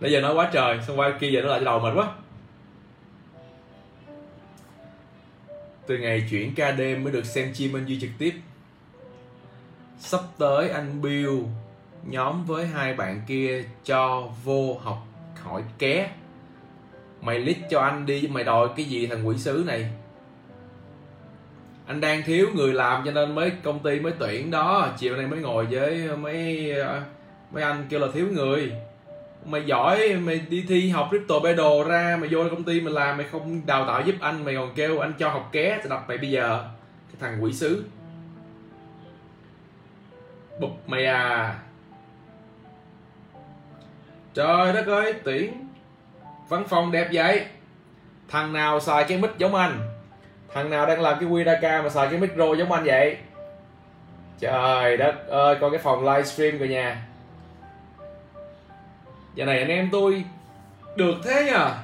Bây giờ nói quá trời xong qua kia giờ nó lại từ đầu mệt quá. Từ ngày chuyển ca đêm mới được xem chim anh duy trực tiếp. Sắp tới anh Bill, nhóm với hai bạn kia cho vô học hỏi ké. Mày lít cho anh đi, mày đòi cái gì thằng quỷ sứ này? Anh đang thiếu người làm cho nên mới công ty mới tuyển đó. Chiều nay mới ngồi với mấy ờ, mấy anh kêu là thiếu người mày giỏi, mày đi thi học crypto battle ra, mày vô công ty mày làm, mày không đào tạo giúp anh, mày còn kêu anh cho học ké thì đập mày bây giờ. Cái thằng quỷ sứ. Bụp mày à. Trời đất ơi tuyển văn phòng đẹp vậy. Thằng nào xài cái mic giống anh? Thằng nào đang làm cái Wiraka mà xài cái micro giống anh vậy? Trời đất ơi, coi cái phòng livestream rồi nha giờ này anh em tôi, được thế nhờ.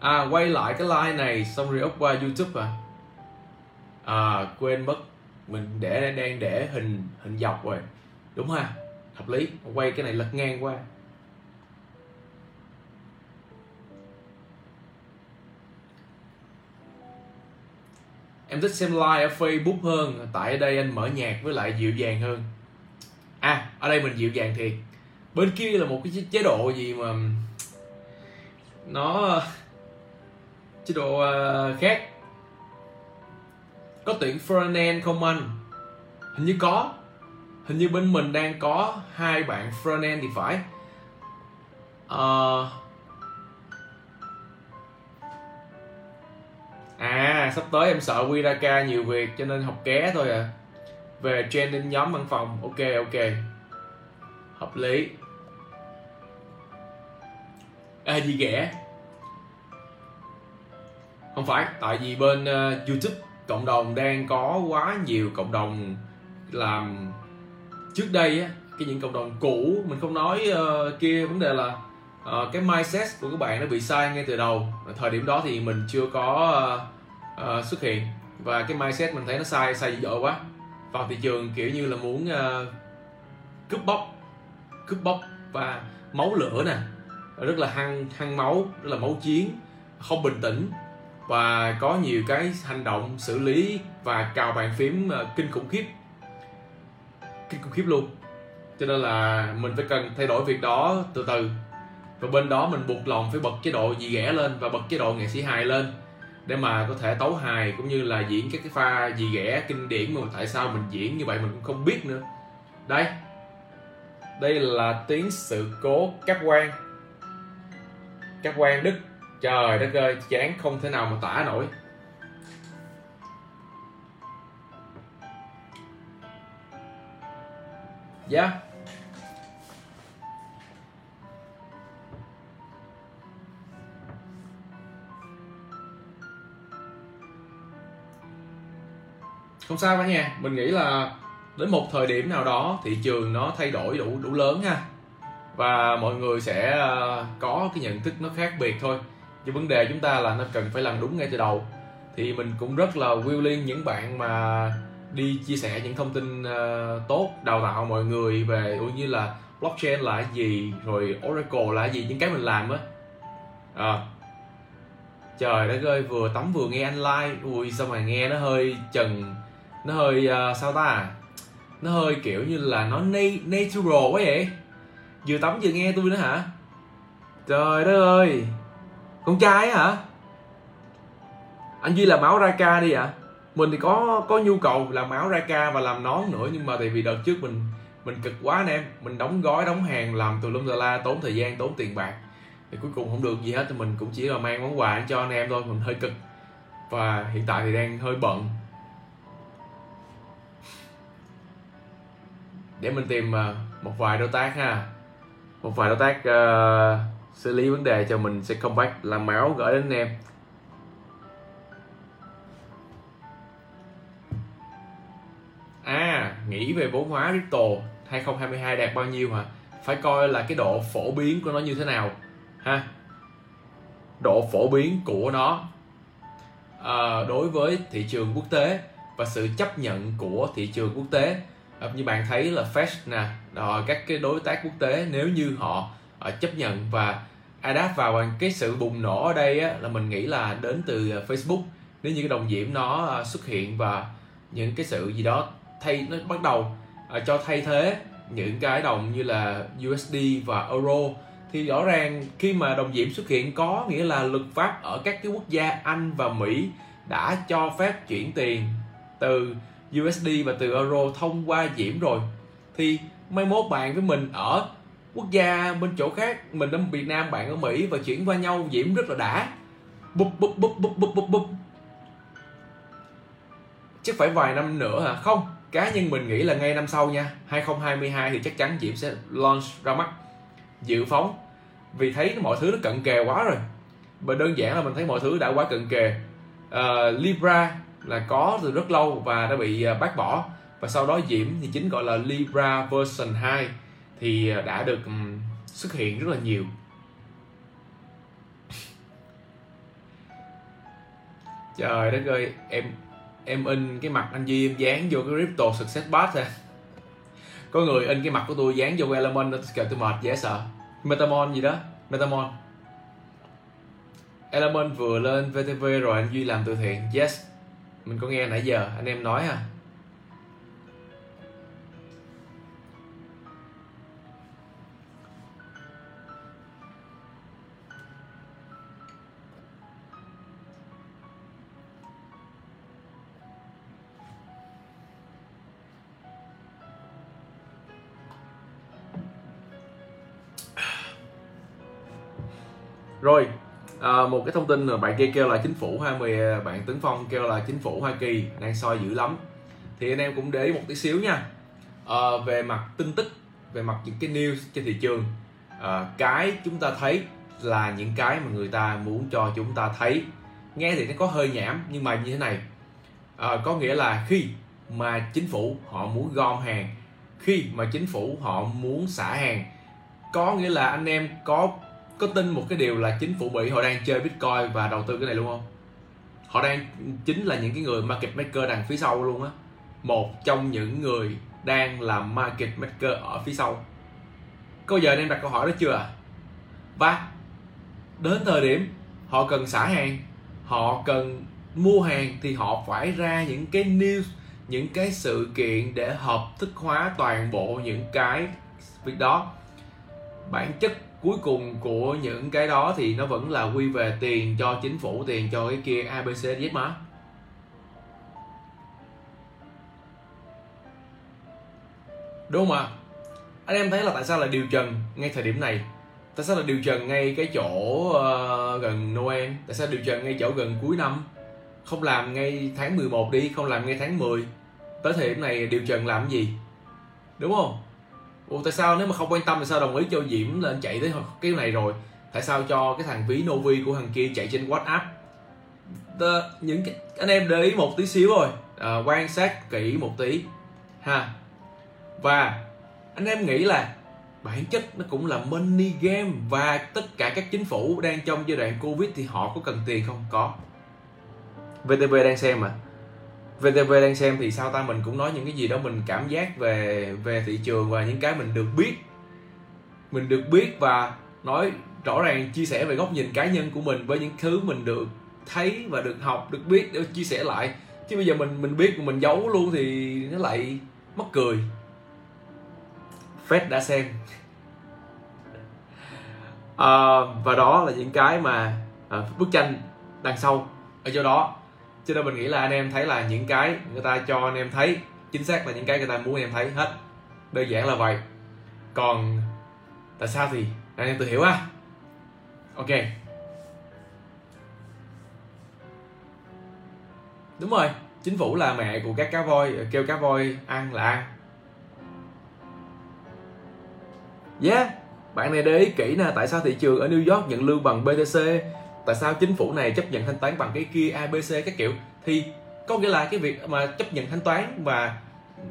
À quay lại cái like này xong rồi up qua youtube à à quên mất, mình để, đang để hình hình dọc rồi. Đúng ha, hợp lý. Quay cái này lật ngang qua. Em thích xem live ở facebook hơn tại ở đây anh mở nhạc với lại dịu dàng hơn. À ở đây mình dịu dàng thiệt. Bên kia là một cái chế độ gì mà nó chế độ uh, khác? Có tuyển frontend không anh? Hình như có. Hình như bên mình đang có hai bạn frontend thì phải. Uh, à sắp tới em sợ Wiraka nhiều việc cho nên học ké thôi à. Về training nhóm văn phòng ok ok. Hợp lý. À gì ghẻ. Không phải tại vì bên uh, youtube cộng đồng đang có quá nhiều cộng đồng làm trước đây á cái những cộng đồng cũ mình không nói uh, kia vấn đề là uh, cái mindset của các bạn nó bị sai ngay từ đầu. Thời điểm đó thì mình chưa có uh, uh, xuất hiện. Và cái mindset mình thấy nó sai sai dữ dội quá. Vào thị trường kiểu như là muốn uh, cướp bóc cướp bóc và máu lửa nè. Rất là hăng hăng máu rất là máu chiến không bình tĩnh. Và có nhiều cái hành động xử lý và cào bàn phím uh, kinh khủng khiếp. Kinh khủng khiếp luôn. Cho nên là mình phải cần thay đổi việc đó từ từ và bên đó mình buộc lòng phải bật chế độ dì ghẻ lên và bật chế độ nghệ sĩ hài lên để mà có thể tấu hài cũng như là diễn các cái pha dì ghẻ kinh điển mà tại sao mình diễn như vậy mình cũng không biết nữa. Đây. Đây là tiếng sự cố cáp quan cáp quan đức. Trời đất ơi, chán không thể nào mà tả nổi. Dạ. yeah. Không sao cả nhà mình nghĩ là đến một thời điểm nào đó thị trường nó thay đổi đủ đủ lớn ha. Và mọi người sẽ ờ, có cái nhận thức nó khác biệt thôi. Nhưng vấn đề chúng ta là nó cần phải làm đúng ngay từ đầu. Thì mình cũng rất là willing những bạn mà đi chia sẻ những thông tin ờ, tốt đào tạo mọi người về cũng như là blockchain là gì rồi oracle là gì những cái mình làm á. À, trời đất ơi vừa tắm vừa nghe anh like. Ui sao mà nghe nó hơi trần nó hơi uh, sao ta? Nó hơi kiểu như là nó na- natural quá vậy. Vừa tắm vừa nghe tôi nữa hả? Trời đất ơi! Con trai hả? Anh duy làm áo ca đi ạ. Mình thì có có nhu cầu làm áo ca và làm nón nữa nhưng mà tại vì đợt trước mình mình cực quá anh em. Mình đóng gói đóng hàng làm từ lum tà la tốn thời gian tốn tiền bạc. Thì cuối cùng không được gì hết thì mình cũng chỉ là mang món quà cho anh em thôi. Mình hơi cực. Và hiện tại thì đang hơi bận. Để mình tìm ờ, một vài đối tác ha. Một vài đối tác uh, xử lý vấn đề cho mình sẽ comeback làm máu gửi đến anh em. À nghĩ về vốn hóa crypto 2022 đạt bao nhiêu hả? Phải coi là cái độ phổ biến của nó như thế nào ha? Độ phổ biến của nó à, đối với thị trường quốc tế và sự chấp nhận của thị trường quốc tế. Ờ, như bạn thấy là Fed nè rồi các cái đối tác quốc tế nếu như họ ờ, chấp nhận và adapt vào cái sự bùng nổ ở đây á, là mình nghĩ là đến từ Facebook. Nếu như cái đồng diễm nó xuất hiện và những cái sự gì đó thay nó bắt đầu cho thay thế những cái đồng như là USD và Euro thì rõ ràng khi mà đồng diễm xuất hiện có nghĩa là luật pháp ở các cái quốc gia Anh và Mỹ đã cho phép chuyển tiền từ USD và từ Euro thông qua diễm rồi thì mai mốt bạn với mình ở quốc gia bên chỗ khác mình ở Việt Nam bạn ở Mỹ và chuyển qua nhau diễm rất là đã. Búp búp búp búp búp búp búp. Chắc phải vài năm nữa hả? Không cá nhân mình nghĩ là ngay năm sau nha 2022 thì chắc chắn Diễm sẽ launch ra mắt dự phóng. Vì thấy mọi thứ nó cận kề quá rồi. Và đơn giản là mình thấy mọi thứ đã quá cận kề. Uh, Libra là có từ rất lâu và đã bị à, bác bỏ. Và sau đó Diễm thì chính gọi là Libra version 2 thì à, đã được xuất hiện rất là nhiều. Trời đất ơi, em em in cái mặt anh Duy em dán vô cái crypto success bot à có người in cái mặt của tôi dán vô element đó kêu tôi mệt dễ sợ. Metamon gì đó, metamon. Element vừa lên vtv rồi anh duy làm từ thiện. Yes mình có nghe nãy giờ anh em nói à. Rồi à, một cái thông tin là bạn kia kêu là chính phủ 20 bạn Tấn Phong kêu là chính phủ Hoa Kỳ đang soi dữ lắm. Thì anh em cũng để ý một tí xíu nha. À, về mặt tin tức về mặt những cái news trên thị trường à, cái chúng ta thấy là những cái mà người ta muốn cho chúng ta thấy. Nghe thì nó có hơi nhảm nhưng mà như thế này. À, có nghĩa là khi mà chính phủ họ muốn gom hàng khi mà chính phủ họ muốn xả hàng có nghĩa là anh em có có tin một cái điều là chính phủ Mỹ họ đang chơi Bitcoin và đầu tư cái này luôn không? Họ đang chính là những cái người market maker đằng phía sau luôn á. Một trong những người đang làm market maker ở phía sau. Có giờ anh em đặt câu hỏi đó chưa à? Và đến thời điểm họ cần xả hàng, họ cần mua hàng thì họ phải ra những cái news, những cái sự kiện để hợp thức hóa toàn bộ những cái việc đó. Bản chất cuối cùng của những cái đó thì nó vẫn là quy về tiền cho chính phủ tiền cho cái kia abc z mà. Đúng không ạ? Anh em thấy là tại sao là điều trần ngay thời điểm này? Tại sao là điều trần ngay cái chỗ uh, gần Noel? Tại sao điều trần ngay chỗ gần cuối năm? Không làm ngay tháng 11 đi không làm ngay tháng 10 tới thời điểm này điều trần làm gì? Đúng không? Ủa tại sao nếu mà không quan tâm thì sao đồng ý cho Diễm lên chạy tới cái này rồi? Tại sao cho cái thằng ví Novi của thằng kia chạy trên WhatsApp? The, những cái anh em để ý một tí xíu rồi à, quan sát kỹ một tí. Ha. Và anh em nghĩ là bản chất nó cũng là money game và tất cả các chính phủ đang trong giai đoạn covid thì họ có cần tiền không? Có. VTV đang xem mà VTV đang xem thì sao ta? Mình cũng nói những cái gì đó mình cảm giác về về thị trường và những cái mình được biết. Mình được biết và nói rõ ràng chia sẻ về góc nhìn cá nhân của mình với những thứ mình được thấy và được học được biết để chia sẻ lại. Chứ bây giờ mình mình biết mình giấu luôn thì nó lại mất cười. Fred đã xem. À, và đó là những cái mà à, bức tranh đằng sau. Ở chỗ đó cho nên mình nghĩ là anh em thấy là những cái người ta cho anh em thấy, chính xác là những cái người ta muốn anh em thấy hết. Đơn giản là vậy. Còn tại sao thì anh em tự hiểu ha. Ok. Đúng rồi, chính phủ là mẹ của các cá voi, kêu cá voi ăn là ăn. Yeah, bạn này để ý kỹ nè, tại sao thị trường ở New York nhận lương bằng BTC tại sao chính phủ này chấp nhận thanh toán bằng cái kia abc các kiểu thì có nghĩa là cái việc mà chấp nhận thanh toán và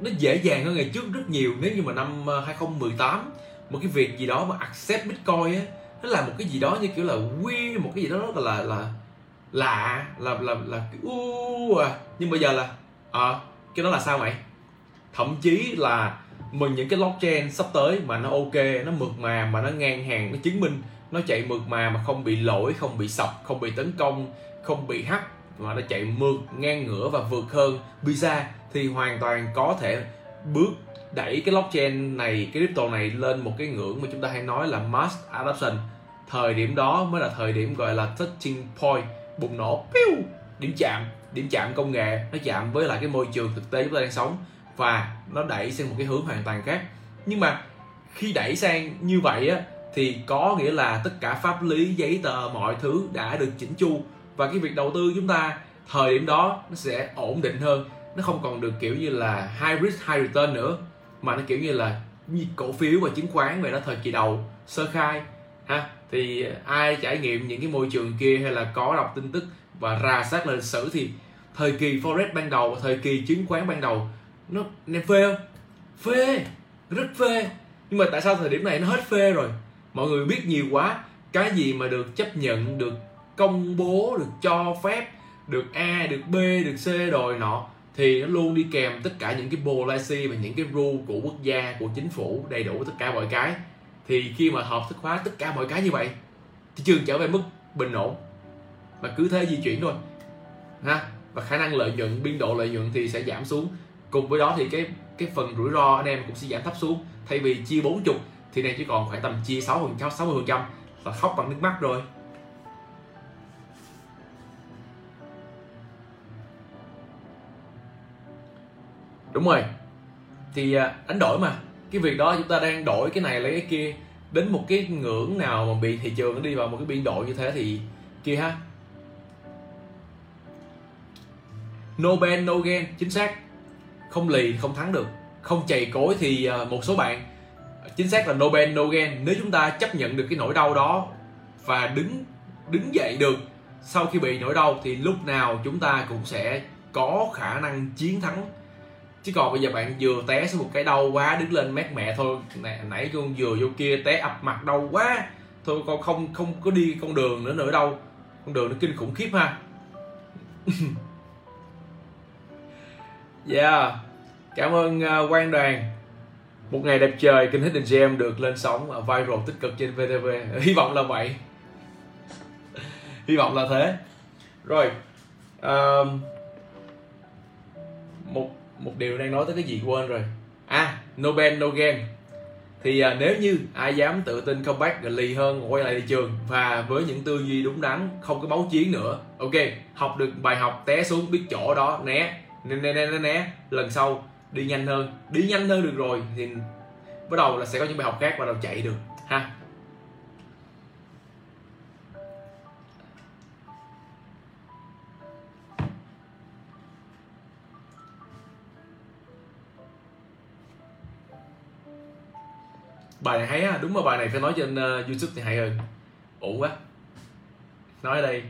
nó dễ dàng hơn ngày trước rất nhiều nếu như mà năm ờ, 2018 một cái việc gì đó mà accept bitcoin á nó là một cái gì đó như kiểu là quy một cái gì đó rất là là lạ là là là, là uh, à. nhưng bây giờ là à, cái đó là sao mày thậm chí là mình những cái blockchain sắp tới mà nó ok nó mượt mà mà nó ngang hàng nó chứng minh nó chạy mượt mà mà không bị lỗi, không bị sập, không bị tấn công, không bị hack, mà nó chạy mượt, ngang ngửa và vượt hơn. Pizza thì hoàn toàn có thể bước đẩy cái blockchain này, cái crypto này lên một cái ngưỡng mà chúng ta hay nói là mass adoption. Thời điểm đó mới là thời điểm gọi là touching point, bùng nổ piu điểm chạm. Điểm chạm công nghệ, nó chạm với lại cái môi trường thực tế chúng ta đang sống và nó đẩy sang một cái hướng hoàn toàn khác. Nhưng mà khi đẩy sang như vậy á thì có nghĩa là tất cả pháp lý, giấy tờ, mọi thứ đã được chỉnh chu. Và cái việc đầu tư chúng ta thời điểm đó nó sẽ ổn định hơn. Nó không còn được kiểu như là high risk, high return nữa, mà nó kiểu như là như cổ phiếu và chứng khoán về đó, thời kỳ đầu, sơ khai, ha. Thì ai trải nghiệm những cái môi trường kia hay là có đọc tin tức và rà sát lịch sử thì thời kỳ forex ban đầu và thời kỳ chứng khoán ban đầu, nó nên phê không? Phê, rất phê. Nhưng mà tại sao thời điểm này nó hết phê rồi? Mọi người biết nhiều quá. Cái gì mà được chấp nhận, được công bố, được cho phép, được a, được b, được c rồi nọ, thì nó luôn đi kèm tất cả những cái policy và những cái rule của quốc gia, của chính phủ đầy đủ tất cả mọi cái. Thì khi mà hợp thức hóa tất cả mọi cái như vậy, thị trường trở về mức bình ổn. Và cứ thế di chuyển thôi. Ha? Và khả năng lợi nhuận, biên độ lợi nhuận thì sẽ giảm xuống. Cùng với đó thì cái cái phần rủi ro anh em cũng sẽ giảm thấp xuống. Thay vì chia 40 thì này chỉ còn khoảng tầm chia 6 phần trăm 60 phần trăm là khóc bằng nước mắt rồi đúng rồi. Thì à, đánh đổi mà. Cái việc đó chúng ta đang đổi cái này lấy cái kia, đến một cái ngưỡng nào mà bị thị trường nó đi vào một cái biên độ như thế thì kia ha. No ban, no gain, chính xác. Không lì, không thắng được. Không chày cối thì à, một số bạn chính xác là no pain no gain. Nếu chúng ta chấp nhận được cái nỗi đau đó và đứng đứng dậy được sau khi bị nỗi đau thì lúc nào chúng ta cũng sẽ có khả năng chiến thắng. Chứ còn bây giờ bạn vừa té xuống một cái đau quá đứng lên mát mẹ thôi. Nãy, nãy con vừa vô kia té ập mặt đau quá. Thôi con không không có đi con đường nữa nữa đâu. Con đường nó kinh khủng khiếp ha. Yeah. Cảm ơn ờ, uh, quan đoàn một ngày đẹp trời kênh Hidden Gem được lên sóng viral tích cực trên VTV hy vọng là vậy. Hy vọng là thế. Rồi um, một một điều đang nói tới cái gì quên rồi. À no ben no game. Thì à, nếu như ai dám tự tin comeback gần lì hơn quay lại thị trường và với những tư duy đúng đắn không có máu chiến nữa ok học được bài học té xuống biết chỗ đó né né né né, né. lần sau đi nhanh hơn. Đi nhanh hơn được rồi thì bắt đầu là sẽ có những bài học khác bắt đầu chạy được ha. Bài này hay á đúng mà bài này phải nói trên uh, youtube thì hay hơn. Ổn quá. Nói ở đây.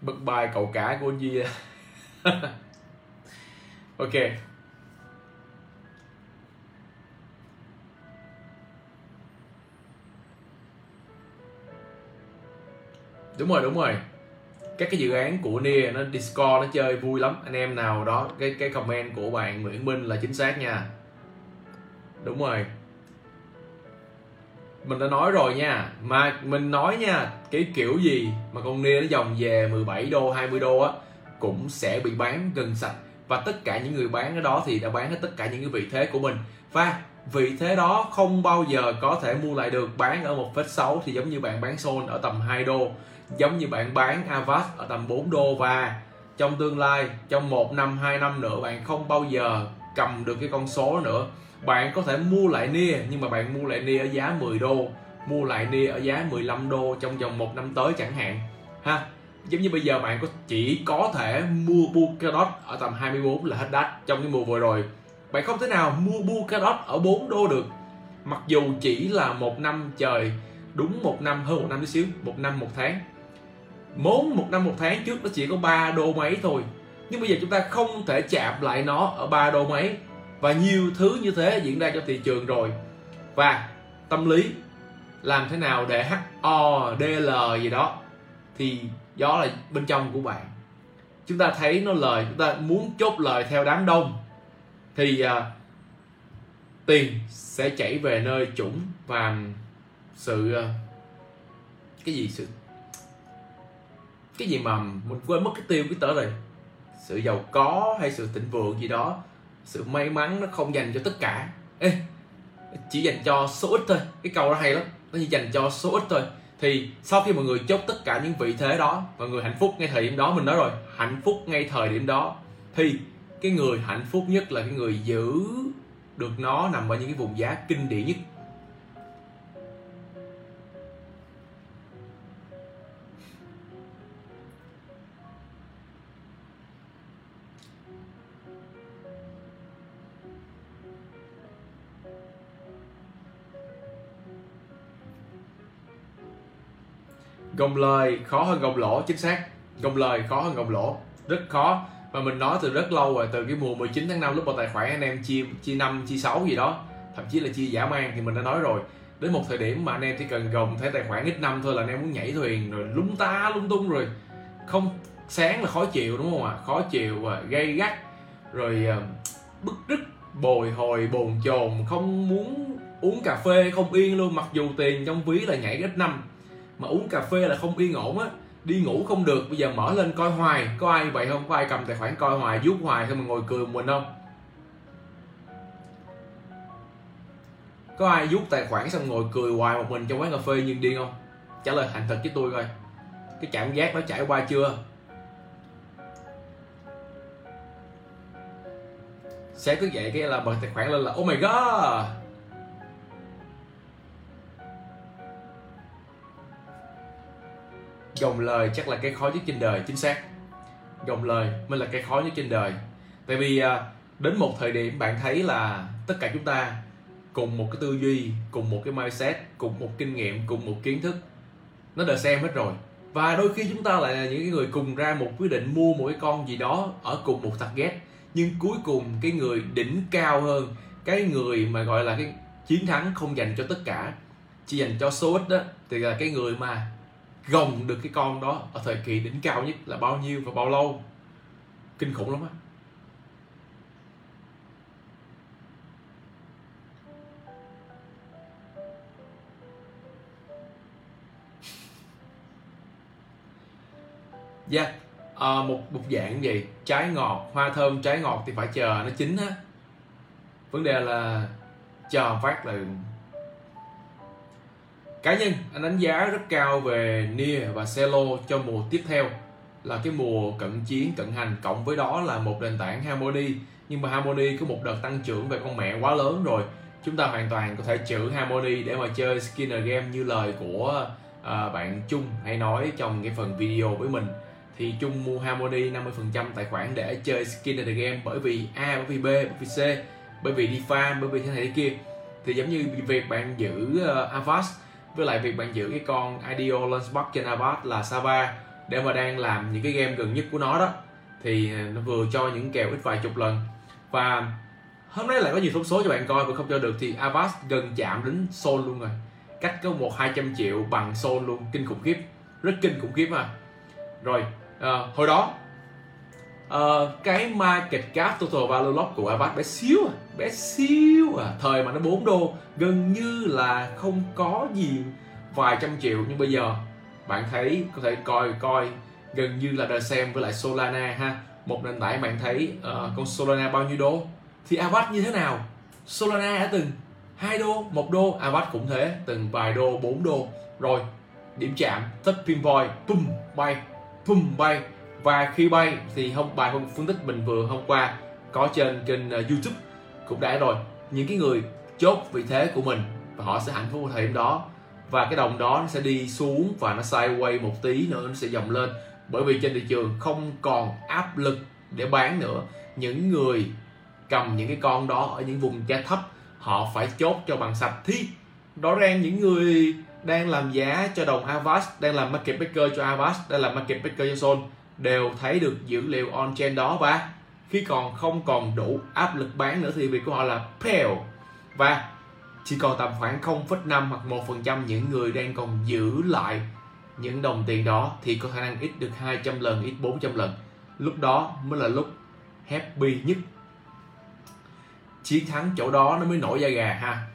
Bật bài cậu cả của gì ok. Đúng rồi đúng rồi. Các cái dự án của Nia nó Discord nó chơi vui lắm. Anh em nào đó, cái cái comment của bạn Nguyễn Minh là chính xác nha. Đúng rồi mình đã nói rồi nha. Mà mình nói nha, cái kiểu gì mà con Nia nó dòng về 17 đô 20 đô á, cũng sẽ bị bán gần sạch. Và tất cả những người bán ở đó thì đã bán hết tất cả những cái vị thế của mình. Và vị thế đó không bao giờ có thể mua lại được bán ở một phết 6 thì giống như bạn bán Sol ở tầm 2 đô, giống như bạn bán Avast ở tầm 4 đô. Và trong tương lai, trong một năm, hai năm nữa, bạn không bao giờ cầm được cái con số nữa bạn có thể mua lại nia, nhưng mà bạn mua lại nia ở giá 10 đô, mua lại nia ở giá 15 đô trong vòng một năm tới chẳng hạn, ha? Giống như bây giờ bạn có, chỉ có thể mua Polkadot ở tầm 24 là hết đắt trong cái mùa vừa rồi. Bạn không thể nào mua Polkadot ở 4 đô được. Mặc dù chỉ là một năm trời, đúng một năm, hơn một năm tí xíu, một năm một tháng. Vốn một năm một tháng trước nó chỉ có 3 đô mấy thôi. Nhưng bây giờ chúng ta không thể chạm lại nó ở 3 đô mấy và nhiều thứ như thế diễn ra cho thị trường rồi. Và tâm lý làm thế nào để H O D L gì đó thì đó là bên trong của bạn. Chúng ta thấy nó lời chúng ta muốn chốt lời theo đám đông thì uh, tiền sẽ chảy về nơi chủng và sự uh, cái gì sự cái gì mà mình quên mất cái tiêu cái tớ rồi. Sự giàu có hay sự thịnh vượng gì đó sự may mắn nó không dành cho tất cả. Ê, chỉ dành cho số ít thôi. Cái câu đó hay lắm. Nó chỉ dành cho số ít thôi. Thì sau khi mọi người chốt tất cả những vị thế đó mọi người hạnh phúc ngay thời điểm đó mình nói rồi hạnh phúc ngay thời điểm đó thì cái người hạnh phúc nhất là cái người giữ được nó nằm ở những cái vùng giá kinh điển nhất. Gồng lời khó hơn gồng lỗ chính xác. Gồng lời khó hơn gồng lỗ rất khó. Và mình nói từ rất lâu rồi từ cái mùa 19 tháng 5 lúc vào tài khoản anh em chia chia năm chia sáu gì đó thậm chí là chia giả mang thì mình đã nói rồi. Đến một thời điểm mà anh em chỉ cần gồng thấy tài khoản ít năm thôi là anh em muốn nhảy thuyền rồi lung ta lung tung rồi. Không sáng là khó chịu đúng không ạ? Khó chịu và gây gắt rồi uh, bức rứt bồi hồi bồn chồn không muốn uống cà phê không yên luôn mặc dù tiền trong ví là nhảy ít năm mà uống cà phê là không yên ổn á, đi ngủ không được. Bây giờ mở lên coi hoài, có ai vậy không? Có ai cầm tài khoản coi hoài, vuốt hoài xong mà ngồi cười một mình không? Có ai vuốt tài khoản xong ngồi cười hoài một mình trong quán cà phê nhưng điên không? Trả lời thành thật với tôi coi. Cái cảm giác nó trải qua chưa? Sẽ cứ vậy cái là bật tài khoản lên là oh my god! Gồng lời chắc là cái khó nhất trên đời, chính xác. Gồng lời mới là cái khó nhất trên đời. Tại vì à, đến một thời điểm bạn thấy là tất cả chúng ta cùng một cái tư duy, cùng một cái mindset, cùng một kinh nghiệm, cùng một kiến thức, nó đã xem hết rồi. Và đôi khi chúng ta lại là những người cùng ra một quyết định mua một cái con gì đó ở cùng một target, nhưng cuối cùng cái người đỉnh cao hơn, cái người mà gọi là cái chiến thắng không dành cho tất cả, chỉ dành cho số ít đó, thì là cái người mà gồng được cái con đó ở thời kỳ đỉnh cao nhất là bao nhiêu và bao lâu kinh khủng lắm á Dạ, yeah. à, một một dạng gì trái ngọt, hoa thơm trái ngọt thì phải chờ nó chín á. Vấn đề là chờ phát là cá nhân anh đánh giá rất cao về Nia và Celo cho mùa tiếp theo là cái mùa cận chiến cận hành cộng với đó là một nền tảng Harmony nhưng mà Harmony có một đợt tăng trưởng về con mẹ quá lớn rồi. Chúng ta hoàn toàn có thể trữ Harmony để mà chơi Skinner game như lời của à, bạn Trung hay nói trong cái phần video với mình. Thì Trung mua Harmony 50% tài khoản để chơi Skinner the game bởi vì A bởi vì B bởi vì C bởi vì đi farm bởi vì thế này thế kia. Thì giống như việc bạn giữ à, uh, Avast với lại việc bạn giữ cái con IDO Lunchbox trên iPad là Sava để mà đang làm những cái game gần nhất của nó đó thì à, nó vừa cho những kèo ít vài chục lần. Và hôm nay lại có nhiều thông số cho bạn coi và không cho được thì Avast gần chạm đến Sol luôn rồi. Cách có một hai trăm triệu bằng Sol luôn kinh khủng khiếp. Rất kinh khủng khiếp mà rồi à, hồi đó uh, cái market cap total value lock của Avast bé xíu à bé xíu à. Thời mà nó 4 đô gần như là không có gì vài trăm triệu. Nhưng bây giờ bạn thấy có thể coi coi gần như là đợi xem với lại Solana ha. Một nền tảng bạn thấy uh, con Solana bao nhiêu đô? Thì Avast như thế nào? Solana đã từng hai đô một đô Avast cũng thế. Từng vài đô 4 đô. Rồi điểm chạm tất pinpoint pum bay pum bay. Và khi bay thì hôm bài hôm phân tích mình vừa hôm qua có trên kênh uh, YouTube cũng đã rồi. Những cái người chốt vị thế của mình và họ sẽ hạnh phúc ở thời điểm đó. Và cái đồng đó nó sẽ đi xuống và nó sideways một tí nữa, nó sẽ dòng lên. Bởi vì trên thị trường không còn áp lực để bán nữa. Những người cầm những cái con đó ở những vùng giá thấp, họ phải chốt cho bằng sạch. Thì, rõ ràng những người đang làm giá cho đồng Avast đang làm market maker cho Avast đang làm market maker cho Sol, đều thấy được dữ liệu on chain đó và khi còn không còn đủ áp lực bán nữa thì việc của họ là pale và chỉ còn tầm khoảng 0,5 hoặc 1% những người đang còn giữ lại những đồng tiền đó thì có khả năng ít được 200 lần, ít 400 lần. Lúc đó mới là lúc happy nhất. Chiến thắng chỗ đó nó mới nổi da gà ha.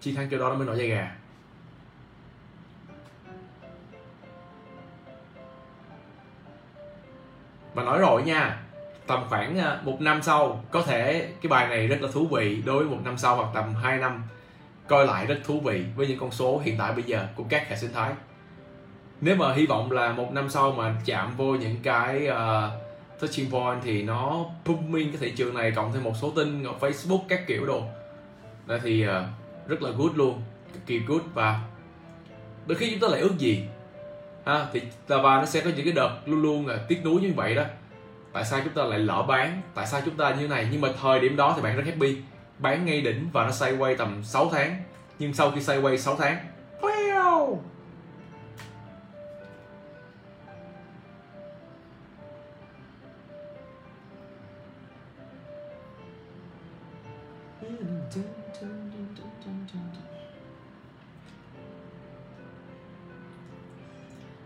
Chiến thắng chỗ đó nó mới nổi da gà. Và nói rồi nha, tầm khoảng à, một năm sau. Có thể cái bài này rất là thú vị đối với một năm sau hoặc tầm 2 năm. Coi lại rất thú vị với những con số hiện tại bây giờ của các hệ sinh thái. Nếu mà hy vọng là một năm sau mà chạm vô những cái uh, touching point thì nó booming cái thị trường này cộng thêm một số tin ở Facebook các kiểu đồ. Đó thì uh, rất là good luôn cực kỳ good. Và đôi khi chúng ta lại ước gì ha thì và nó sẽ có những cái đợt luôn luôn là tiếc nuối như vậy đó tại sao chúng ta lại lỡ bán? Tại sao chúng ta như này? Nhưng mà thời điểm đó thì bạn rất happy. Bán ngay đỉnh và nó sideways tầm 6 tháng. Nhưng sau khi sideways 6 tháng, wow!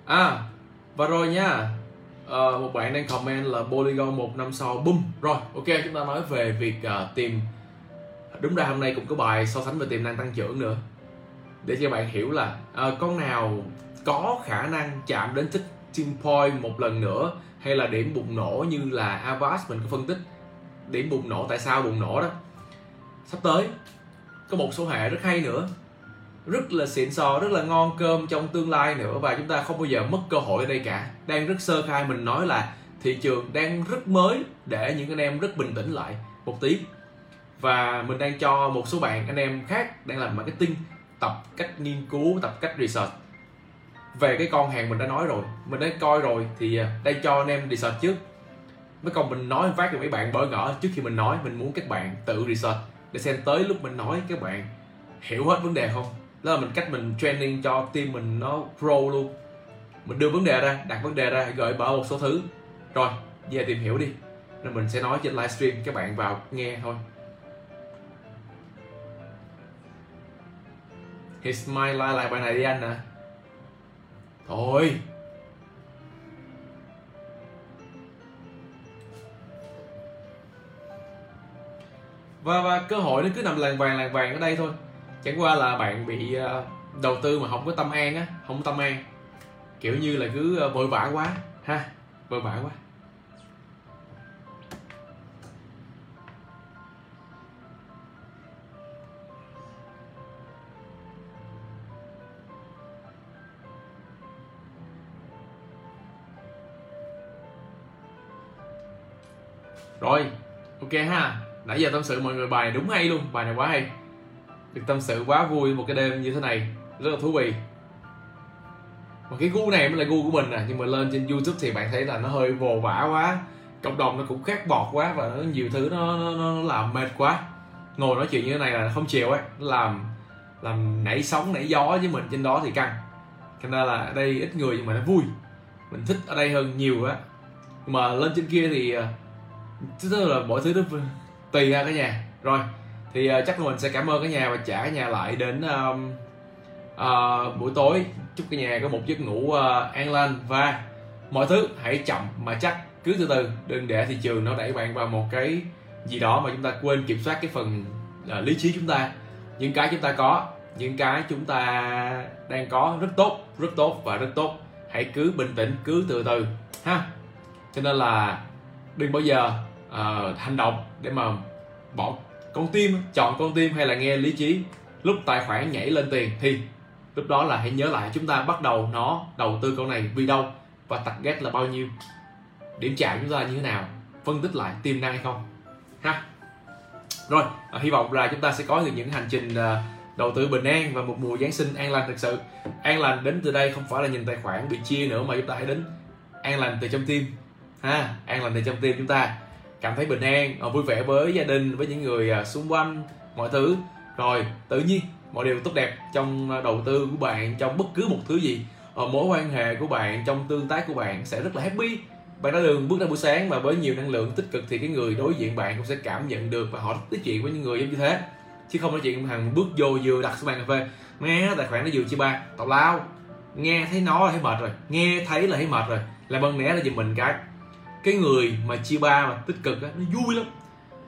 À và rồi nha uh, một bạn đang comment là Polygon một năm sau boom rồi ok chúng ta nói về việc uh, tìm đúng ra hôm nay cũng có bài so sánh về tiềm năng tăng trưởng nữa. Để cho bạn hiểu là uh, con nào có khả năng chạm đến tipping point một lần nữa hay là điểm bùng nổ như là Avast mình có phân tích điểm bùng nổ tại sao bùng nổ đó. Sắp tới có một số hệ rất hay nữa rất là xịn sò, rất là ngon cơm trong tương lai nữa và chúng ta không bao giờ mất cơ hội ở đây cả. Đang rất sơ khai mình nói là thị trường đang rất mới để những anh em rất bình tĩnh lại một tí. Và mình đang cho một số bạn, anh em khác đang làm marketing, tập cách nghiên cứu, tập cách research. Về cái con hàng mình đã nói rồi, mình đã coi rồi thì à, đây cho anh em research trước. Mới còn mình nói phát cho mấy bạn bỡ ngỡ trước khi mình nói, mình muốn các bạn tự research để xem tới lúc mình nói các bạn hiểu hết vấn đề không? Đó là mình cách mình training cho team mình nó pro luôn. Mình đưa vấn đề ra, đặt vấn đề ra gợi mở một số thứ. Rồi, về tìm hiểu đi. Rồi mình sẽ nói trên livestream, các bạn vào nghe thôi. His my like lại bài này đi anh à thôi. Và và cơ hội nó cứ nằm làng vàng làng vàng ở đây thôi chẳng qua là bạn bị ờ, đầu tư mà không có tâm an á, không có tâm an. Kiểu như là cứ ờ, vội vã quá, ha, vội vã quá. Rồi, ok ha. Nãy giờ tâm sự mọi người bài này đúng hay luôn, bài này quá hay được tâm sự quá vui một cái đêm như thế này. Rất là thú vị. Mà cái gu này mới là gu của mình à. Nhưng mà lên trên youtube thì bạn thấy là nó hơi vồ vã quá. Cộng đồng nó cũng khác bọt quá và nó nhiều thứ nó nó, nó làm mệt quá. Ngồi nói chuyện như thế này là không chịu ấy. Nó làm làm nảy sóng nảy gió với mình trên đó thì căng. Cho nên là ở đây ít người nhưng mà nó vui. Mình thích ở đây hơn nhiều á. Mà lên trên kia thì à, tức là mọi thứ nó tùy ra cả nhà. Rồi thì uh, chắc là mình sẽ cảm ơn cả nhà và trả cả nhà lại đến um, uh, buổi tối. Chúc cả nhà có một giấc ngủ uh, an lành và mọi thứ hãy chậm mà chắc. Cứ từ từ đừng để thị trường nó đẩy bạn vào một cái gì đó mà chúng ta quên kiểm soát cái phần uh, lý trí chúng ta. Những cái chúng ta có những cái chúng ta đang có rất tốt rất tốt và rất tốt. Hãy cứ bình tĩnh cứ từ từ ha. Cho nên là đừng bao giờ uh, hành động để mà bỏ con tim chọn con tim hay là nghe lý trí. Lúc tài khoản nhảy lên tiền thì lúc đó là hãy nhớ lại chúng ta bắt đầu nó đầu tư con này vì đâu và target là bao nhiêu. Điểm chạm chúng ta như thế nào? Phân tích lại tiềm năng hay không? Ha. Rồi à, hy vọng là chúng ta sẽ có được những hành trình à, đầu tư bình an và một mùa giáng sinh an lành thực sự. An lành đến từ đây không phải là nhìn tài khoản bị chia nữa mà chúng ta hãy đến an lành từ trong tim. Ha an lành từ trong tim chúng ta cảm thấy bình an ờ, vui vẻ với gia đình, với những người à, xung quanh, mọi thứ. Rồi, tự nhiên, mọi điều tốt đẹp trong à, đầu tư của bạn, trong bất cứ một thứ gì ở mối quan hệ của bạn, trong tương tác của bạn sẽ rất là happy. Bạn đã đường bước ra buổi sáng mà với nhiều năng lượng tích cực thì cái người đối diện bạn cũng sẽ cảm nhận được và họ thích nói chuyện với những người giống như thế. Chứ không nói chuyện thằng bước vô vừa đặt xuống bàn cà phê nghe tài khoản nó vừa chia ba, tào lao. Nghe thấy nó là thấy mệt rồi, nghe thấy là thấy mệt rồi. Là ơn né là giùm mình cái cái người mà chia ba mà tích cực á nó vui lắm.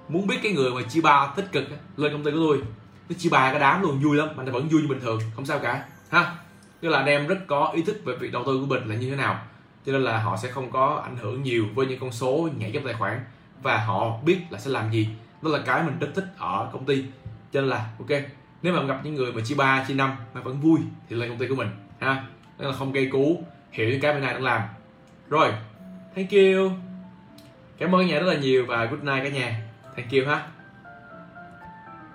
Muốn biết cái người mà chia ba tích cực á, lên công ty của tôi. Nó chia ba cái đám luôn vui lắm mà nó vẫn vui như bình thường không sao cả ha. Tức là anh em rất có ý thức về việc đầu tư của mình là như thế nào. Cho nên là họ sẽ không có ảnh hưởng nhiều với những con số nhảy trong tài khoản và họ biết là sẽ làm gì. Đó là cái mình rất thích ở công ty. Cho nên là ok nếu mà gặp những người mà chia ba chia năm mà vẫn vui thì lên công ty của mình ha. Đó là không gây cú hiểu những cái bên này đang làm. Rồi thank you cảm ơn cả nhà rất là nhiều và good night cả nhà. Thank you ha.